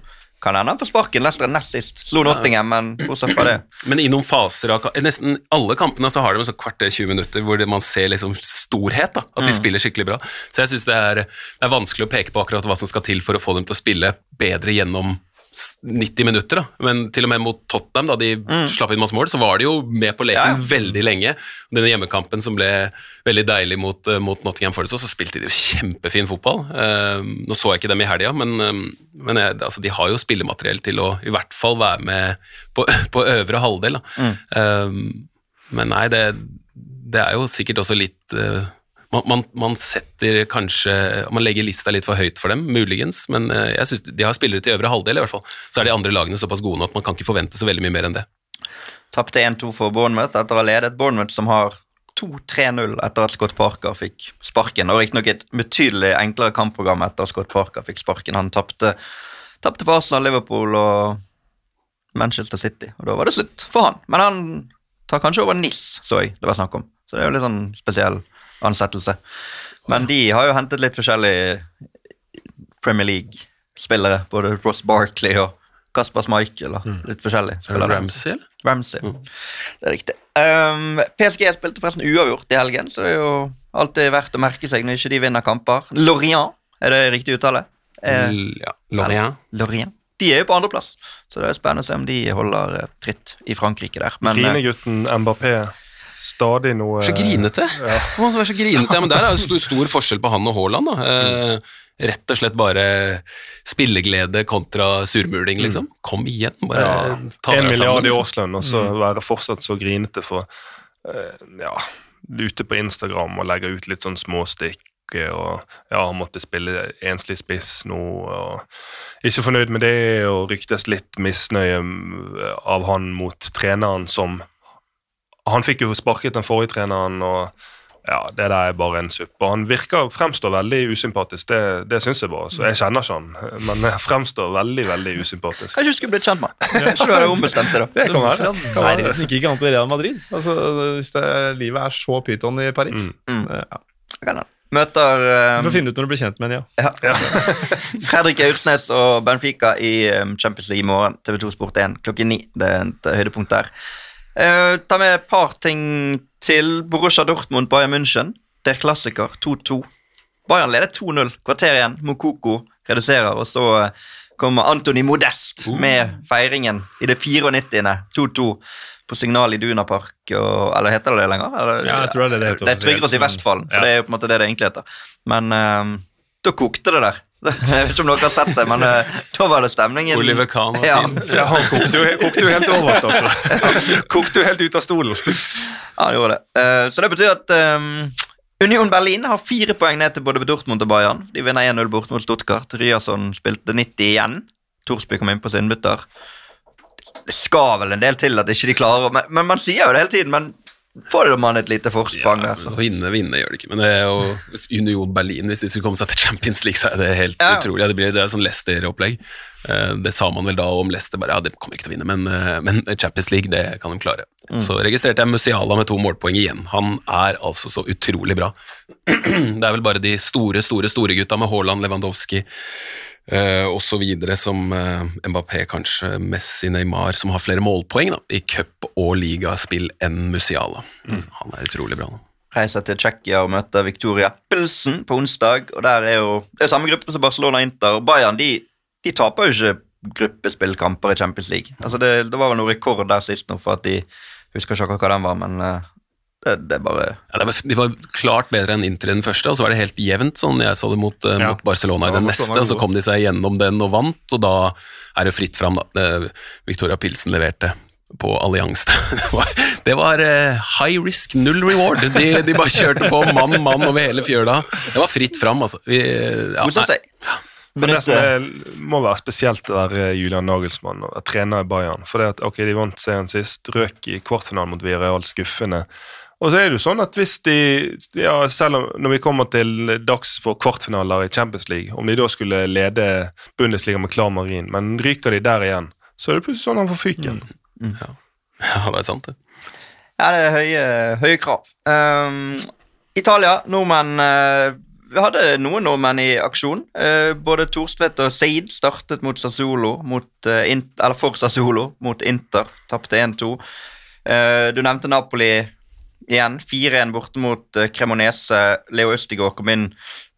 kan hende han får sparken. Leicester er nest sist. Slo Nottingham, men bortsett fra det.
Men i noen faser av Nesten alle kampene så har de sånn kvarter 20 minutter hvor man ser liksom storhet. da, At de spiller skikkelig bra. Så jeg syns det, det er vanskelig å peke på akkurat hva som skal til for å få dem til å spille bedre gjennom 90 minutter. da. Men til og med mot Tottenham, da de slapp inn masse mål, så var de jo med på leken
Ja,
veldig lenge. Denne hjemmekampen som ble veldig deilig mot, eh, mot Nottingham Forest, så spilte de jo kjempefin fotball. Uh, nå så jeg ikke dem i helga, men, uh, men jeg, altså, de har jo spillemateriell til å i hvert fall være med på, på øvre halvdel. Da. Uh, men nei, det, det er jo sikkert også litt man, man, man setter kanskje Man legger lista litt for høyt for dem, muligens, men eh, jeg synes de har spillere til øvre halvdel, i hvert fall. Så er de andre lagene såpass gode nå at man kan ikke forvente så veldig mye mer enn det.
Tapte 1-2 for Bournemouth etter å ha ledet Bournemouth, som har 2-3-0 etter at Scott Parker fikk sparken. Og riktignok et betydelig enklere kampprogram etter at Scott Parker fikk sparken. Han tapte for Arsenal, Liverpool og Manchester City, og da var det slutt for han. Men han tar kanskje over NIS, så jeg det var snakk om. Så det er jo litt sånn spesiell ansettelse. Men de har jo hentet litt forskjellige Premier League-spillere. Både Ross Barkley og Kasper Schmeichel og litt forskjellig.
Ramsey, eller?
Ramsey. Det er riktig. Um, PSG spilte forresten uavgjort i helgen, så det er jo alltid verdt å merke seg når ikke de vinner kamper. Lorient, er det riktig uttale? Eh,
Ja, Lorient.
Lorient. De er jo på andreplass, så det er spennende å se om de holder eh, tritt i Frankrike der. Eh,
Grinegutten Mbappé. Stadig noe
Så grinete. Ja. For man være så grinete? Ja, men Der er det stor, stor forskjell på han og Haaland. da. Eh, rett og slett bare spilleglede kontra surmuling, liksom. Kom igjen, bare
ja,
ta
En milliard i
liksom.
årslønn, og så være fortsatt så grinete for eh, Ja, ute på Instagram og legge ut litt sånn småstikk. Og ja, han måtte spille enslig spiss nå, og ikke fornøyd med det, og ryktes litt misnøye mm, av han mot treneren som Han fikk jo sparket den forrige treneren, og ja, det der er bare en suppe. Han virker, fremstår veldig usympatisk, det, det syns jeg bare. Så jeg kjenner ikke han, men jeg fremstår veldig, veldig usympatisk.
kanskje du skulle blitt kjent med han. Kanskje du hadde ombestemt seg da.
Det kan være.
Verden ikke han til Real Madrid? Altså, hvis det, livet er så pyton i Paris.
Mm.
Eh, Ja.
Kan han. Møter
Du
um,
får finne ut når du blir kjent med en, ja.
Ja. Fredrik Aursnes og Benfica i um, Champions League i morgen. TV2 Sport 1 klokken ni. Det er et høydepunkt der. Eh, ta med et par ting til. Borussia Dortmund, Bayern München. Der klassiker 2-2. Bayern leder 2-0. Kvarter igjen. Mokoko reduserer, og så uh, kommer Antony Modest med feiringen i det 94. 2-2 på Signal i Duna Park. Og, eller heter det det lenger? Eller,
Ja, jeg tror det er det heter
Det er tryggere å si Vestfallen, for
Ja.
det er jo på en måte det det egentlig heter. Men um, da kokte det der. Jeg vet ikke om dere har sett det, men eh, da var det stemningen.
Oliver Kahn
Ja.
Ja, han kokte jo, kokte jo helt over, stakkar. kokte jo helt ut av stolen.
Ja, han gjorde det. Eh, så det betyr at eh, Union Berlin har fire poeng ned til både Dortmund og Bayern. De vinner 1-0 bort mot Stuttgart. Ryerson spilte 90 igjen. Torsby kom inn på sin butter. Det skal vel en del til at ikke de klarer men, men man sier jo det hele tiden, men får man et lite forsprang Ja, altså.
Vinne, vinne gjør det ikke, men det er jo Union Berlin, hvis de skulle komme seg til Champions League, så er det helt
Ja.
utrolig. Det blir det er sånn Leicester-opplegg. Eh, Det sa man vel da om Leicester, bare ja, de kommer ikke til å vinne, men, eh, men Champions League, det kan de klare. Så registrerte jeg Musiala med to målpoeng igjen. Han er altså så utrolig bra. Det er vel bare de store, store, store gutta med Haaland, Lewandowski uh, osv. som eh, Mbappé, kanskje Messi, Neymar, som har flere målpoeng da, i cup- og ligaspill enn Musiala. Så Han er utrolig bra. nå.
reiser til Tsjekkia og møter Victoria Pilsen på onsdag. og Der er jo det er samme gruppe som Barcelona Inter. og Bayern de, de taper jo ikke gruppespillkamper i Champions League. Altså det, det var jo noen rekord der sist nå for at de husker ikke akkurat hva den var, men eh, det, det bare
Ja, det var, de var klart bedre enn Inter i den første, og så var det helt jevnt, sånn jeg så det mot, eh,
Ja.
mot Barcelona i den
ja,
neste, og så kom de seg gjennom den og vant, og da er det fritt fram, da. Eh, Victoria Pilsen leverte på Allianz. Det var, det var eh, high risk, null reward. De, de bare kjørte på mann, mann over hele fjøla. Det var fritt fram, altså. Vi, ja, nei,
seg.
Men det som er, må være spesielt å være Julian Nagelsmann og trener i Bayern. For det at, ok, de vant serien sist, røk i kvartfinalen mot Villarreal, skuffende. Og så er det jo sånn at hvis de, ja, selv om når vi kommer til dags for kvartfinaler i Champions League, om de da skulle lede Bundesliga med klar marin, men ryker de der igjen, så er det plutselig sånn han får fyken.
Ja, det er sant, det.
Ja, det er høye, høye krav. Um, Italia, nordmenn uh, Vi hadde noen nordmenn i aksjon. Eh, både Thorstvedt og Seid startet mot Sassuolo, mot, eh, In- eller for Sassuolo mot Inter. Tapte 1-2. Eh, du nevnte Napoli igjen. 4-1 borte mot Kremonese, Cremonese. Leo Østigård kom inn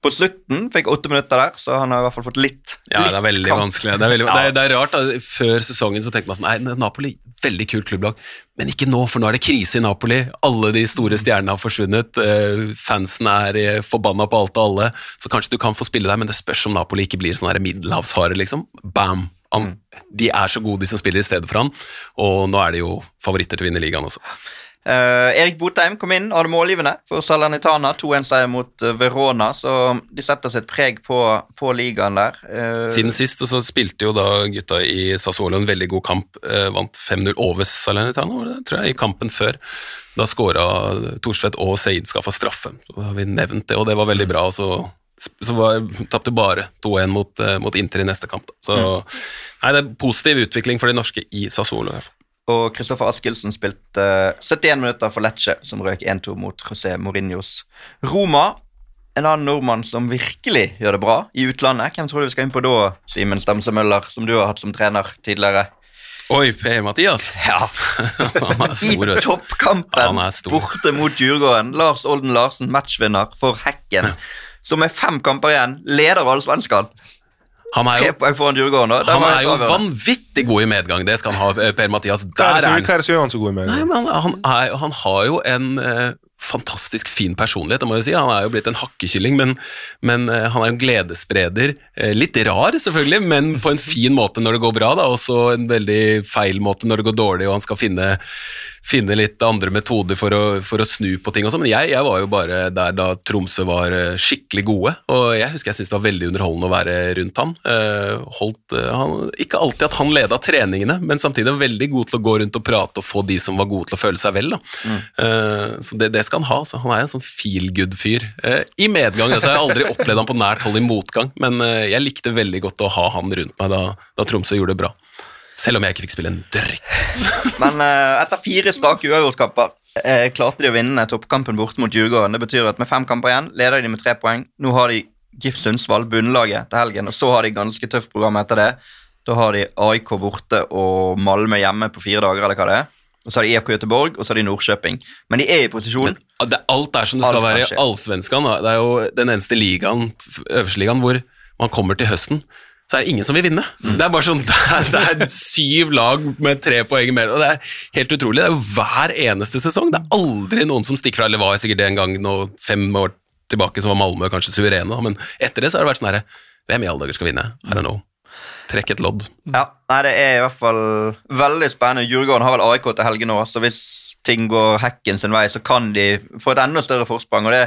på slutten. Fikk åtte minutter der, så han har i hvert fall fått litt,
Ja,
litt
det er veldig
kamp.
vanskelig. Det er, veldig, det, er, det er rart. Da. Før sesongen så tenkte man sånn Nei, Napoli, veldig kult klubblag. Men ikke nå, for nå er det krise i Napoli. Alle de store stjernene har forsvunnet. eh, fansen er eh, forbanna på alt og alle. Så kanskje du kan få spille der, men det spørs om Napoli ikke blir sånn middelhavsfare, liksom. Bam! Han, De er så gode, de som spiller i stedet for han. Og nå er de jo favoritter til å vinne ligaen også.
Eh, Erik Botheim kom inn og hadde målgivende for Salernitana. 2-1-seier mot eh, Verona, så de setter sitt preg på, på ligaen der. Uh,
Siden sist så spilte jo da gutta i Sassuolo en veldig god kamp. Uh, vant 5-0 over Salernitana, var det tror jeg, i kampen før. Da skåra Thorstvedt og Seid skaffa straffe. Så har vi nevnt det, og det var veldig bra. og så så tapte bare 2-1 mot, mot Inter i neste kamp. da. Så nei, det er positiv utvikling for de norske i Sassuolo. i hvert fall.
Og Kristoffer Askildsen spilte eh, 71 minutter for Lecce, som røk 1-2 mot José Mourinhos Roma. En annen nordmann som virkelig gjør det bra i utlandet. Hvem tror du vi skal inn på da, Simen Stamse Møller, som du har hatt som trener tidligere?
Oi,
P.
Mathias? Ja,
I toppkampen borte mot Djurgården. Lars Olden Larsen, matchvinner for Hekken, som er fem kamper igjen leder allsvenskan.
Han er
Tre
jo,
poeng foran Djurgården.
han er jo vanvittig god i medgang, det skal han ha, Per-Mathias.
Hva er
Der er han.
hva er det som gjør han så god i
Nei, men han, han, er, han har jo en eh, fantastisk fin personlighet, det må jeg si. Han er jo blitt en hakkekylling, men, men eh, han er en gledesspreder. Eh, litt rar, selvfølgelig, men på en fin måte når det går bra, da, og så en veldig feil måte når det går dårlig, og han skal finne, finne litt andre metoder for å, for å snu på ting og sånn. Men jeg, jeg var jo bare der da Tromsø var eh, skikkelig gode, og jeg husker jeg syntes det var veldig underholdende å være rundt han. Holdt, han ikke alltid at han leda treningene, men samtidig veldig god til å gå rundt og prate og få de som var gode til å føle seg vel. Da. Eh, så det, det skal han ha. Så han er en sånn feel good-fyr. Eh, I medgang. Altså, jeg har aldri opplevd han på nært hold i motgang, men eh, jeg likte veldig godt å ha han rundt meg da, da Tromsø gjorde det bra. Selv om jeg ikke fikk spille en dritt.
Men eh, etter fire strake uavgjortkamper klarte de å vinne toppkampen borte mot Djurgården. Det betyr at med fem kamper igjen leder de med tre poeng. Nå har de GIF Sundsvall, bunnlaget, til helgen, og så har de ganske tøft program etter det. Da har de AIK borte og Malmö hjemme på fire dager, eller hva det er. Og så har de EFK Göteborg, og så har de Nordkjøping. Men de er i posisjon.
Men, Det, alt er som det skal
Alt
være i allsvenskan. da. Det er jo den eneste ligaen, øverste ligaen hvor man kommer til høsten, så er det ingen som vil vinne.
Mm.
Det er bare sånn, det er, det er syv lag med tre poeng og det er helt utrolig. Det er jo hver eneste sesong. Det er aldri noen som stikker fra, eller var sikkert det en gang nå, fem år tilbake, så var Malmö kanskje suverene, men etter det så har det vært sånn herre Hvem i alle dager skal vinne? I don't know. Trekk et lodd.
Ja, nei, Det er i hvert fall veldig spennende. Djurgården har vel AIK til helgen nå, så hvis ting går hekken sin vei, så kan de få et enda større forsprang. og det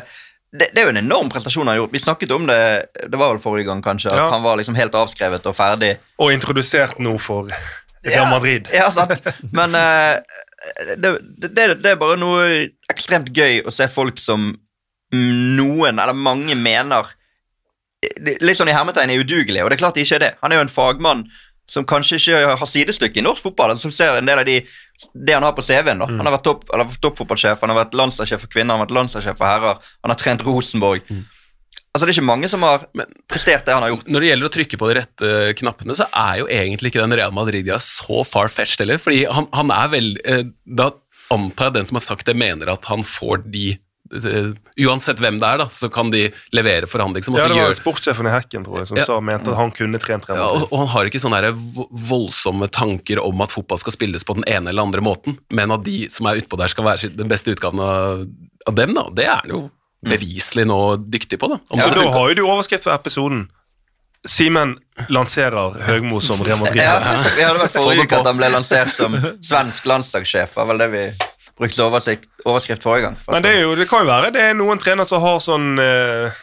det, det er jo en enorm prestasjon han har gjort. Vi snakket om det det var vel forrige gang, kanskje, at
Ja.
han var liksom helt avskrevet og ferdig.
Og introdusert nå for Real Madrid.
Ja, sant. Men uh, det, det, det er bare noe ekstremt gøy å se folk som noen, eller mange, mener litt sånn i hermetegn er udugelig, og det er klart de ikke er det. Han er jo en fagmann som kanskje ikke har sidestykke i norsk fotball, som ser en del av de det han har på CV-en. da. Han har vært topp, eller toppfotballsjef, han har vært landslagssjef for kvinner, han har vært landslagssjef for herrer, han har trent Rosenborg. Altså Det er ikke mange som har prestert det han har gjort.
Når det gjelder å trykke på de rette knappene, så er jo egentlig ikke den Real Madridia så far-fetched heller. Fordi han, han er vel eh, Da antar jeg den som har sagt det, mener at han får de Uansett hvem det er, da, så kan de levere for han, liksom.
Ja, det var
gjør-
sportssjefen i Hekken tror jeg, som
Ja.
sa, mente at han kunne trent
ja, og, og han har ikke sånne voldsomme tanker om at fotball skal spilles på den ene eller andre måten, men at de som er utpå der, skal være den beste utgaven av, av dem, da. Det er han jo beviselig nå dyktig på, da. Om
Så da
funker-
har jo du overskrift for episoden. Simen lanserer Høgmo som Real Madrid.
Ja, vi hadde
vært
forrige uke at han ble lansert som svensk landslagssjef. Var vel det vi brukte som overskrift forrige gang.
Men det, jo, det kan jo være det er noen trenere som har sånn eh,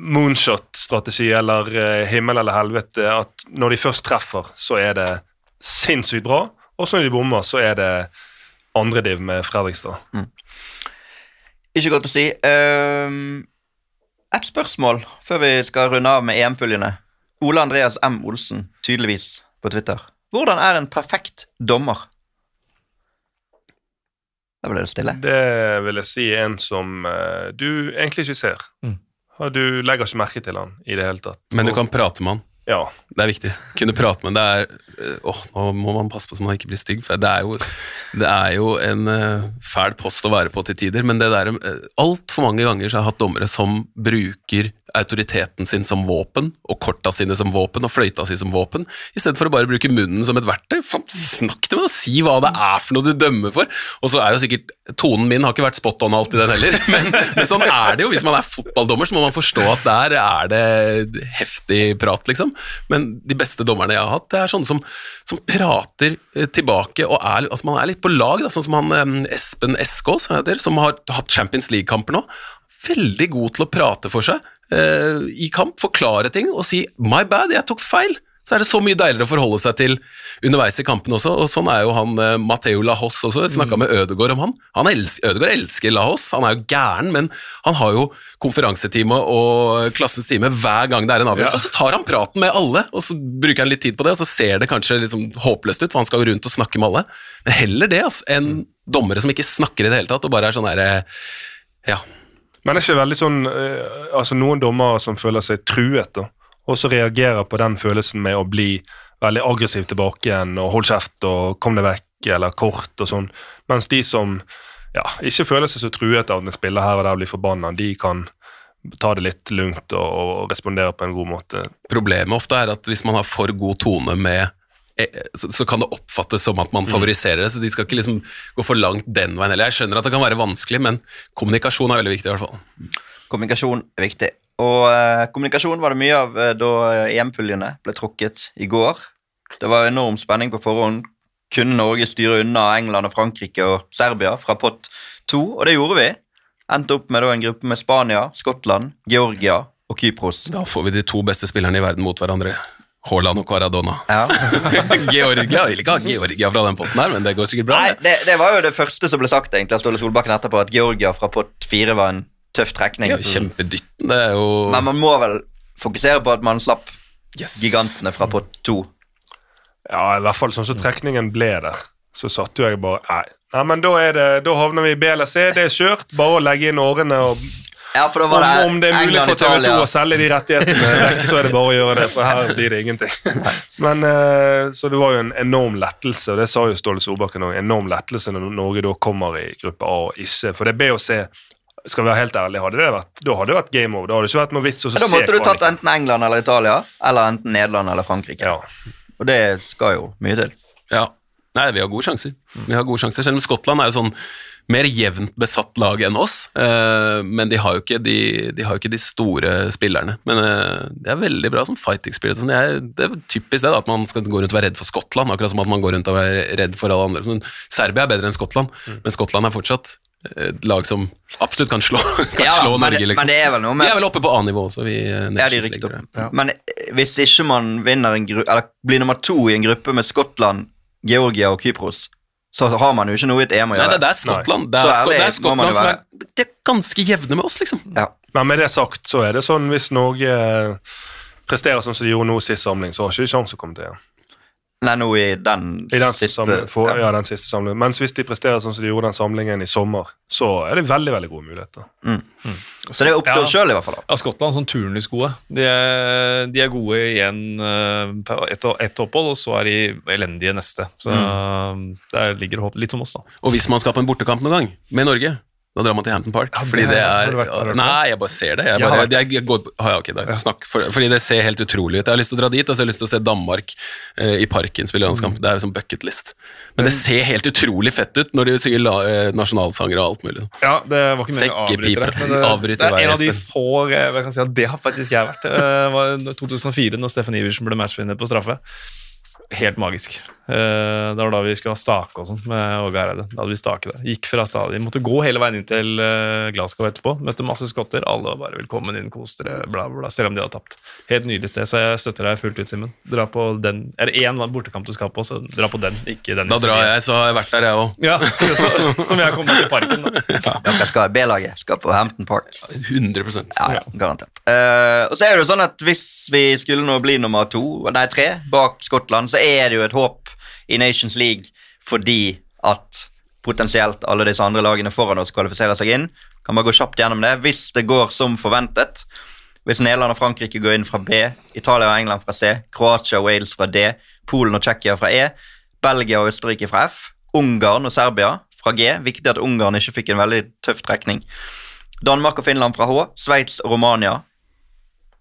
moonshot-strategi eller eh, himmel eller helvete. At når de først treffer, så er det sinnssykt bra. Og så når de bommer, så er det andre div med Fredrikstad.
Ikke godt å si. Ehm, et spørsmål før vi skal runde av med EM-puljene. Ole Andreas M. Olsen, tydeligvis på Twitter. Hvordan er en perfekt dommer? Da ble det stille.
Det vil jeg si er en som eh, du egentlig ikke ser.
Mm.
Du legger ikke merke til han i det hele tatt.
Men du kan prate med han.
Ja.
Det er viktig. Kunne prate med Det er øh, Åh, nå må man passe på så man ikke blir stygg, for det er jo, det er jo en øh, fæl post å være på til tider, men det der uh, Altfor mange ganger så har jeg hatt dommere som bruker autoriteten sin som våpen, og korta sine som våpen, og fløyta si som våpen, i stedet for å bare bruke munnen som et verktøy. Faen, snakk til meg, og si hva det er for noe du dømmer for. Og så er jo sikkert Tonen min har ikke vært spot on alltid, den heller, men, men sånn er det jo. Hvis man er fotballdommer, så må man forstå at der er det heftig prat, liksom. Men de beste dommerne jeg har hatt, det er sånne som, som prater eh, tilbake og er, altså man er litt på lag, da, sånn som han Espen Eskås, som har hatt Champions League-kamper nå. Veldig god til å prate for seg eh, i kamp, forklare ting og si 'my bad, jeg tok feil'. Så er det så mye deiligere å forholde seg til underveis i kampen også, og sånn er jo han eh, Matteo Lahos også. Jeg snakka med Ødegaard om han. han elsker, Ødegaard elsker Lahos, han er jo gæren, men han har jo konferansetime og klassens time hver gang det er en avgjørelse. Og så tar han praten med alle, og så bruker han litt tid på det, og så ser det kanskje liksom håpløst ut, for han skal jo rundt og snakke med alle. Men heller det altså, enn dommere som ikke snakker i det hele tatt, og bare er sånn herre Ja.
Men det er ikke veldig sånn eh, Altså Noen dommere som føler seg truet, da, og så reagerer på den følelsen med å bli veldig aggressiv tilbake igjen og hold kjeft og kom deg vekk eller kort og sånn. Mens de som ja, ikke føler seg så truet av at en spiller her og der blir forbanna, de kan ta det litt lugnt og, og respondere på en god måte.
Problemet ofte er at hvis man har for god tone med eh, så, så kan det oppfattes som at man favoriserer det, så de skal ikke liksom gå for langt den veien heller. Jeg skjønner at det kan være vanskelig, men kommunikasjon er veldig viktig i hvert fall.
Kommunikasjon er viktig. Og eh, kommunikasjon var det mye av eh, da EM-puljene ble trukket i går. Det var enorm spenning på forhånd. Kunne Norge styre unna England og Frankrike og Serbia fra pott to? Og det gjorde vi. Endte opp med da en gruppe med Spania, Skottland, Georgia og Kypros.
Da får vi de to beste spillerne i verden mot hverandre. Haaland og Caradona.
Ja.
Georgia vil ikke ha Georgia fra den potten her, men det går sikkert bra.
Nei,
det.
det, det var jo det første som ble sagt egentlig av Ståle Solbakken etterpå, at Georgia fra pott fire var en tøff trekning.
Det er jo kjempedytten. Det er jo
Men man må vel fokusere på at man slapp
Yes.
gigantene fra pott to.
Ja, i hvert fall sånn som trekningen ble der. Så satt jo jeg bare Nei, nei men da, er det, da havner vi i B eller C. Det er kjørt. Bare å legge inn årene. og
Ja, for da
Om,
det
om det er mulig
England,
for TV2 å selge de rettighetene så er det bare å gjøre det, for her blir det ingenting. Men, eh, Så det var jo en enorm lettelse, og det sa jo Ståle Solbakken òg. Enorm lettelse når Norge da kommer i gruppe A og ikke. For det er B og C. Skal vi være helt ærlige, hadde det vært, da hadde det vært game over. Da hadde det ikke vært noe vits å
Ja, Da måtte du tatt enten England eller Italia, eller enten Nederland eller Frankrike.
Ja.
Og det skal jo mye til.
Ja. Nei, vi har gode sjanser. Vi har gode sjanser, Selv om Skottland er jo sånn mer jevnt besatt lag enn oss, eh, men de har, jo ikke de, de har jo ikke de store spillerne. Men eh, det er veldig bra som fighting spirit. Sånn. Det, er, det er typisk det, da, at man skal gå rundt og være redd for Skottland, akkurat som at man går rundt og er redd for alle andre. Men Serbia er bedre enn Skottland, men Skottland er fortsatt et lag som absolutt kan slå, kan
Ja,
slå Norge. Liksom.
men det er vel noe
De er vel oppe på A-nivå også, vi eh,
Ja, de opp.
tror.
Men eh, hvis ikke man vinner en gru eller blir nummer to i en gruppe med Skottland, Georgia og Kypros, så har man jo ikke noe i et EM å
Nei,
gjøre.
det, det er Skottland. Det er,
ærlig
det er Skottland som er, det er ganske jevne med oss, liksom.
Ja.
Men med det sagt, så er det sånn hvis Norge presterer sånn som de gjorde nå sist samling, så har ikke de sjanse å komme til EM.
Nei, nå i den,
I den,
siste
samling, for,
ja.
ja, den siste samlingen. Mens hvis de presterer sånn som de gjorde den samlingen i sommer, så er det veldig veldig gode muligheter.
Så det er opp til
Ja.
oss sjøl, i hvert fall. da.
Ja, Skottland sånn turnusgode. De er, de er gode i eh, ett et opphold, og så er de elendige neste. Så der ligger håp litt som oss, da.
Og hvis man skal på en bortekamp noen gang med Norge, da drar man til Hampton Park.
Ja,
fordi det er
vært-?
Nei, jeg bare ser det. Jeg bare,
jeg,
jeg, jeg går, ah, ja, ok, da, snakk, for, fordi det ser helt utrolig ut. Jeg har lyst til å dra dit, og så har jeg lyst til å se Danmark uh, i parken spille landskamp.
Mm.
Det er jo sånn bucket list. Men det ser helt utrolig fett ut når de synger la, eh, nasjonalsanger og alt mulig.
Ja, det var ikke meningen å avbryte det. men det-
Avbryter
Det er en av de få eh, jeg kan si at Det har faktisk jeg vært. Det var 2004, når Steffen Iversen ble matchvinner på straffe. Helt magisk. Eh, det var da vi skulle ha stake og sånn med Åge Hareide. Da hadde vi stake der. Gikk fra stadion. Måtte gå hele veien inn til uh, Glasgow etterpå. Møtte masse skotter. Alle var bare 'velkommen inn, kos dere', bla, bla, bla. Selv om de hadde tapt. Helt nydelig sted, så jeg støtter deg fullt ut, Simen. Dra på den. Er det én bortekamp du skal på, så dra på den, ikke den.
Da drar jeg, så har jeg vært der, jeg òg.
Ja, så, som jeg kommer til parken. Da.
Dere skal B-laget skal på Hampton Park.
100
Ja, ja, garantert. Uh, og så er det jo sånn at Hvis vi skulle nå bli nummer to, nei tre, bak Skottland, så er det jo et håp i Nations League fordi at potensielt alle disse andre lagene foran oss kvalifiserer seg inn. Kan bare gå kjapt gjennom det. Hvis det går som forventet, hvis Nederland og Frankrike går inn fra B, Italia og England fra C, Kroatia og Wales fra D, Polen og Tsjekkia fra E, Belgia og Østerrike fra F, Ungarn og Serbia fra G. Viktig at Ungarn ikke fikk en veldig tøff trekning. Danmark og Finland fra H, Sveits og Romania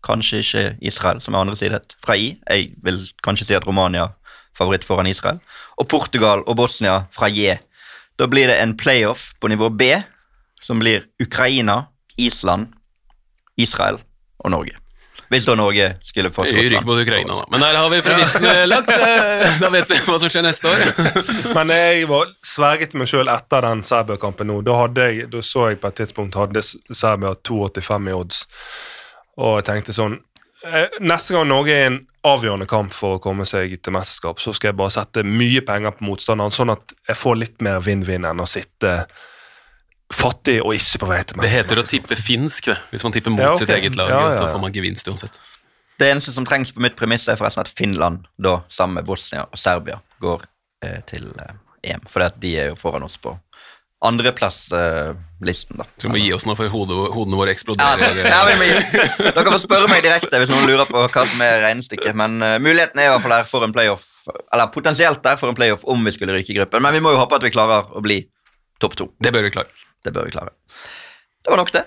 Kanskje ikke Israel, som er andre sidet, fra I. Jeg vil kanskje si at Romania favoritt foran Israel. Og Portugal og Bosnia fra J. Da blir det en playoff på nivå B, som blir Ukraina, Island, Israel og Norge. Hvis da Norge skulle få
Vi ryker
Skottland.
mot Ukraina, da. Men der har vi premissene lagt. eh, Da vet vi hva som skjer neste år.
Men jeg var sverget meg sjøl etter den Serbia-kampen nå. Da, hadde jeg, da så jeg på et tidspunkt hadde Serbia 2,85 i odds. Og jeg tenkte sånn eh, Neste gang Norge er i en avgjørende kamp for å komme seg til mesterskap, så skal jeg bare sette mye penger på motstanderen, sånn at jeg får litt mer vinn-vinn enn å sitte fattig og ikke på vei til meg.
Det heter å tippe finsk, det. Hvis man tipper mot
Ja, okay.
sitt eget lag,
Ja, ja,
så får man gevinst uansett.
Det eneste som trengs på mitt premiss, er forresten at Finland, da, sammen med Bosnia og Serbia, går eh, til eh, EM. For de er jo foran oss på andreplass-listen, da.
Tror vi må gi oss nå før hodet, hodene våre
Ja,
eksploderer.
det, ja, vi. Dere får spørre meg direkte hvis noen lurer på hva som er regnestykket. Men uh, muligheten er i hvert fall der for en playoff, eller potensielt der for en playoff om vi skulle ryke i gruppen. Men vi må jo håpe at vi klarer å bli topp to.
Det bør vi klare.
Det bør vi klare. Det var nok, det.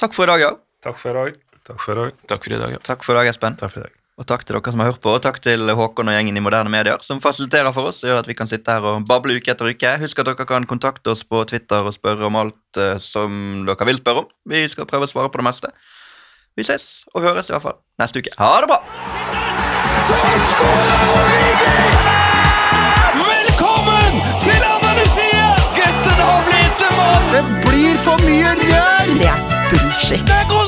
Takk for i dag, ja.
Takk for i dag. Takk for i dag.
Takk for i dag. Ja.
Takk for i dag, Espen.
Takk for i dag.
Og takk til dere som har hørt på, og takk til Håkon og gjengen i Moderne Medier, som fasiliterer for oss og gjør at vi kan sitte her og bable uke etter uke. Husk at dere kan kontakte oss på Twitter og spørre om alt eh, som dere vil spørre om. Vi skal prøve å svare på det meste. Vi ses og høres i hvert fall neste uke. Ha det bra!
Så skåler Origi! Velkommen til Andalusia! Gutten har blitt en mann!
Det blir for mye rør!
Det er bullshit.
Det er